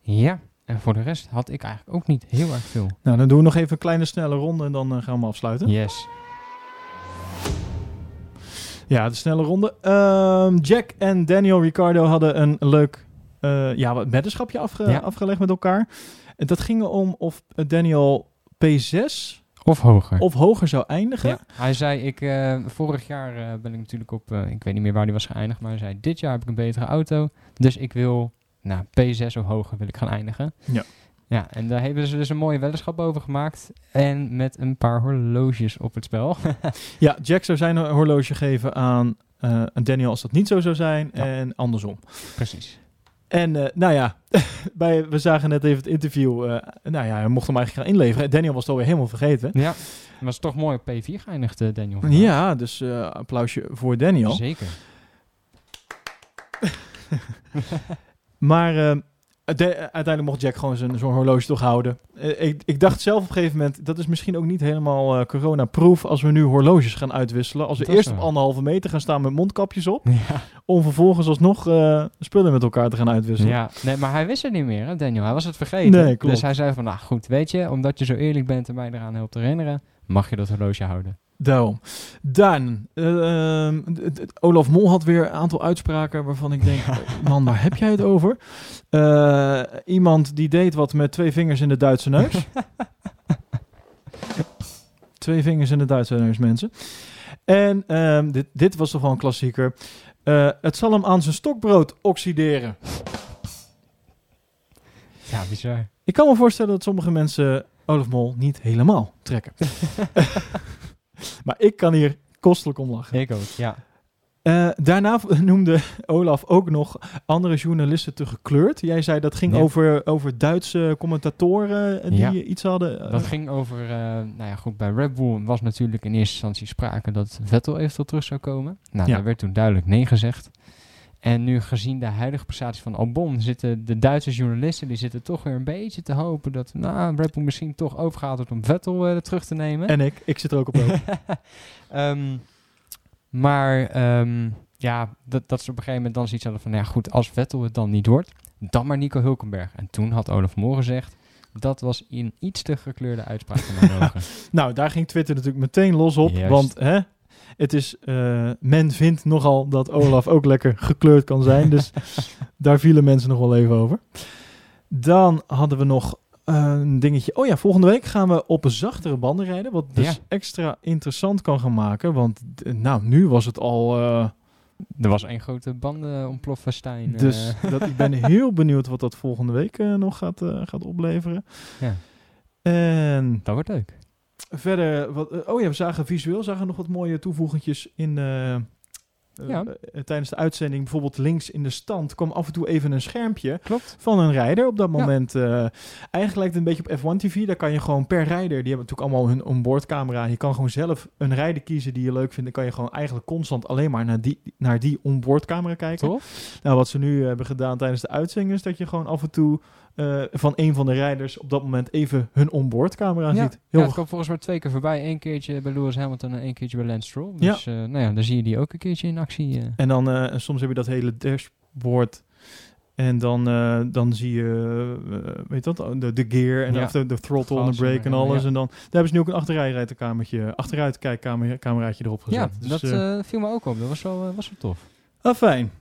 ja, en voor de rest had ik eigenlijk ook niet heel erg veel. Nou, dan doen we nog even een kleine snelle ronde en dan gaan we afsluiten. Yes. Ja, de snelle ronde. Ehm, Jack en Daniel Ricciardo hadden een leuk ja, wat weddenschapje afge- Ja. afgelegd met elkaar. En dat ging om of Daniel P6 Of hoger. of hoger zou eindigen. ja. Hij zei, ik, eh, vorig jaar eh, ben ik natuurlijk op, eh, ik weet niet meer waar die was geëindigd, maar hij zei, dit jaar heb ik een betere auto, dus ik wil, nou, P6 of hoger wil ik gaan eindigen. Ja. Ja, en daar hebben ze dus een mooie weddenschap over gemaakt. En met een paar horloges op het spel. Ja, Jack zou zijn horloge geven aan, eh, aan Daniel als dat niet zo zou zijn. Ja. En andersom. Precies. En eh, nou ja, bij, we zagen net even het interview. eh, nou ja, hij mocht hem eigenlijk gaan inleveren. Daniel was het alweer helemaal vergeten. Ja, was toch mooi op P4 geëindigd, eh, Daniel. vandaag. Ja, dus eh, applausje voor Daniel. Zeker. Maar uiteindelijk mocht Jack gewoon zijn- zo'n horloge toch houden. Eh, ik, ik dacht zelf op een gegeven moment, dat is misschien ook niet helemaal eh, corona-proof als we nu horloges gaan uitwisselen. Als we Dat eerst op anderhalve meter gaan staan met mondkapjes op, Ja. om vervolgens alsnog eh, spullen met elkaar te gaan uitwisselen. Ja, nee, maar hij wist het niet meer, hè, Daniel. Hij was het vergeten. Nee. Dus hij zei van, nou goed, weet je, omdat je zo eerlijk bent en mij eraan helpt herinneren, mag je dat horloge houden. Daarom. Dan, eh, ehm, Olaf Mol had weer een aantal uitspraken waarvan ik denk, man, waar heb jij het over? Eh, iemand die deed wat met twee vingers in de Duitse neus. twee vingers in de Duitse neus, mensen. En ehm, dit, dit was toch wel een klassieker. Eh, het zal hem aan zijn stokbrood oxideren. Ja, bizar. Ik kan me voorstellen dat sommige mensen Olaf Mol niet helemaal trekken. maar ik kan hier kostelijk om lachen. Ik ook, ja. Eh, daarna noemde Olaf ook nog andere journalisten te gekleurd. Jij zei dat ging Ja. over, over Duitse commentatoren eh, die Ja. iets hadden. eh, Dat ging over, nou ja goed, bij Red Bull was natuurlijk in eerste instantie sprake dat Vettel eventueel terug zou komen. Nou, Ja. daar werd toen duidelijk nee gezegd. En nu gezien de huidige prestatie van Albon zitten de Duitse journalisten, die zitten toch weer een beetje te hopen dat nou, Red Bull misschien toch overgaat wordt om Vettel eh, terug te nemen. En ik, ik zit er ook op. Ehm, maar ehm, ja, dat, dat ze op een gegeven moment dan zoiets hadden van, nou ja goed, als Vettel het dan niet wordt, dan maar Nico Hulkenberg. En toen had Olaf Moore gezegd, dat was een iets te gekleurde uitspraak van mijn ogen. nou, daar ging Twitter natuurlijk meteen los op. Juist. Want hè, het is, eh, men vindt nogal dat Olaf ook lekker gekleurd kan zijn. Dus daar vielen mensen nog wel even over. Dan hadden we nog eh, een dingetje. Oh ja, volgende week gaan we op zachtere banden rijden. Wat dus Ja. extra interessant kan gaan maken. Want nou, nu was het al... eh, Er was één grote bandenontplofferstein. Dus dat, ik ben heel benieuwd wat dat volgende week nog gaat, gaat opleveren. Ja. En dat wordt leuk. Verder, wat, eh, oh ja, we zagen visueel zagen nog wat mooie toevoegingjes in... eh, eh, Ja. tijdens de uitzending, bijvoorbeeld links in de stand, kwam af en toe even een schermpje Klopt. van een rijder op dat Ja. moment. eigenlijk lijkt het een beetje op F1 TV. Daar kan je gewoon per rijder, die hebben natuurlijk allemaal hun onboardcamera. Je kan gewoon zelf een rijder kiezen die je leuk vindt. Dan kan je gewoon eigenlijk constant alleen maar naar die, naar die onboardcamera kijken. Tof. Nou, wat ze nu hebben gedaan tijdens de uitzending is dat je gewoon af en toe eh, van een van de rijders op dat moment even hun onboardcamera Ja, ziet. ja, Heel het kwam volgens mij twee keer voorbij. Eén keertje bij Lewis Hamilton en één keertje bij Lance Stroll. Ja. Dus eh, nou ja, dan zie je die ook een keertje in actie. eh. En dan en soms heb je dat hele dashboard. En dan, dan zie je, weet dat, de, de gear en Ja. de, de throttle en de brake en alles. ja. En dan daar hebben ze nu ook een achterijrijdenkamertje, achteruitkijkcameraatje erop gezet. ja, Dus, dat eh, viel me ook op. Dat was wel, was wel tof. ah, fijn.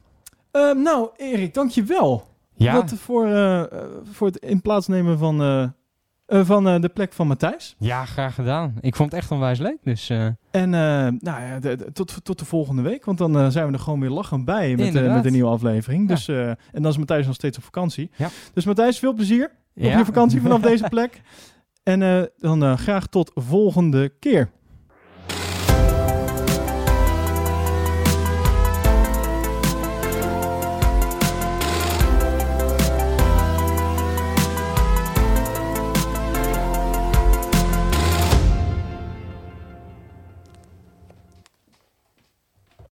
Ehm, nou, Erik, dankjewel. Ja, Wat voor, eh, eh, voor het in plaats nemen van, eh, van de plek van Matthijs. ja, graag gedaan. Ik vond het echt onwijs leuk. Dus En nou ja, de- de- tot, tot de volgende week, want dan zijn we er gewoon weer lachend bij met, met een nieuwe aflevering. Ja. Dus, en dan is Matthijs nog steeds op vakantie. Ja. Dus Matthijs, veel plezier op je vakantie vanaf deze plek. En dan graag tot volgende keer.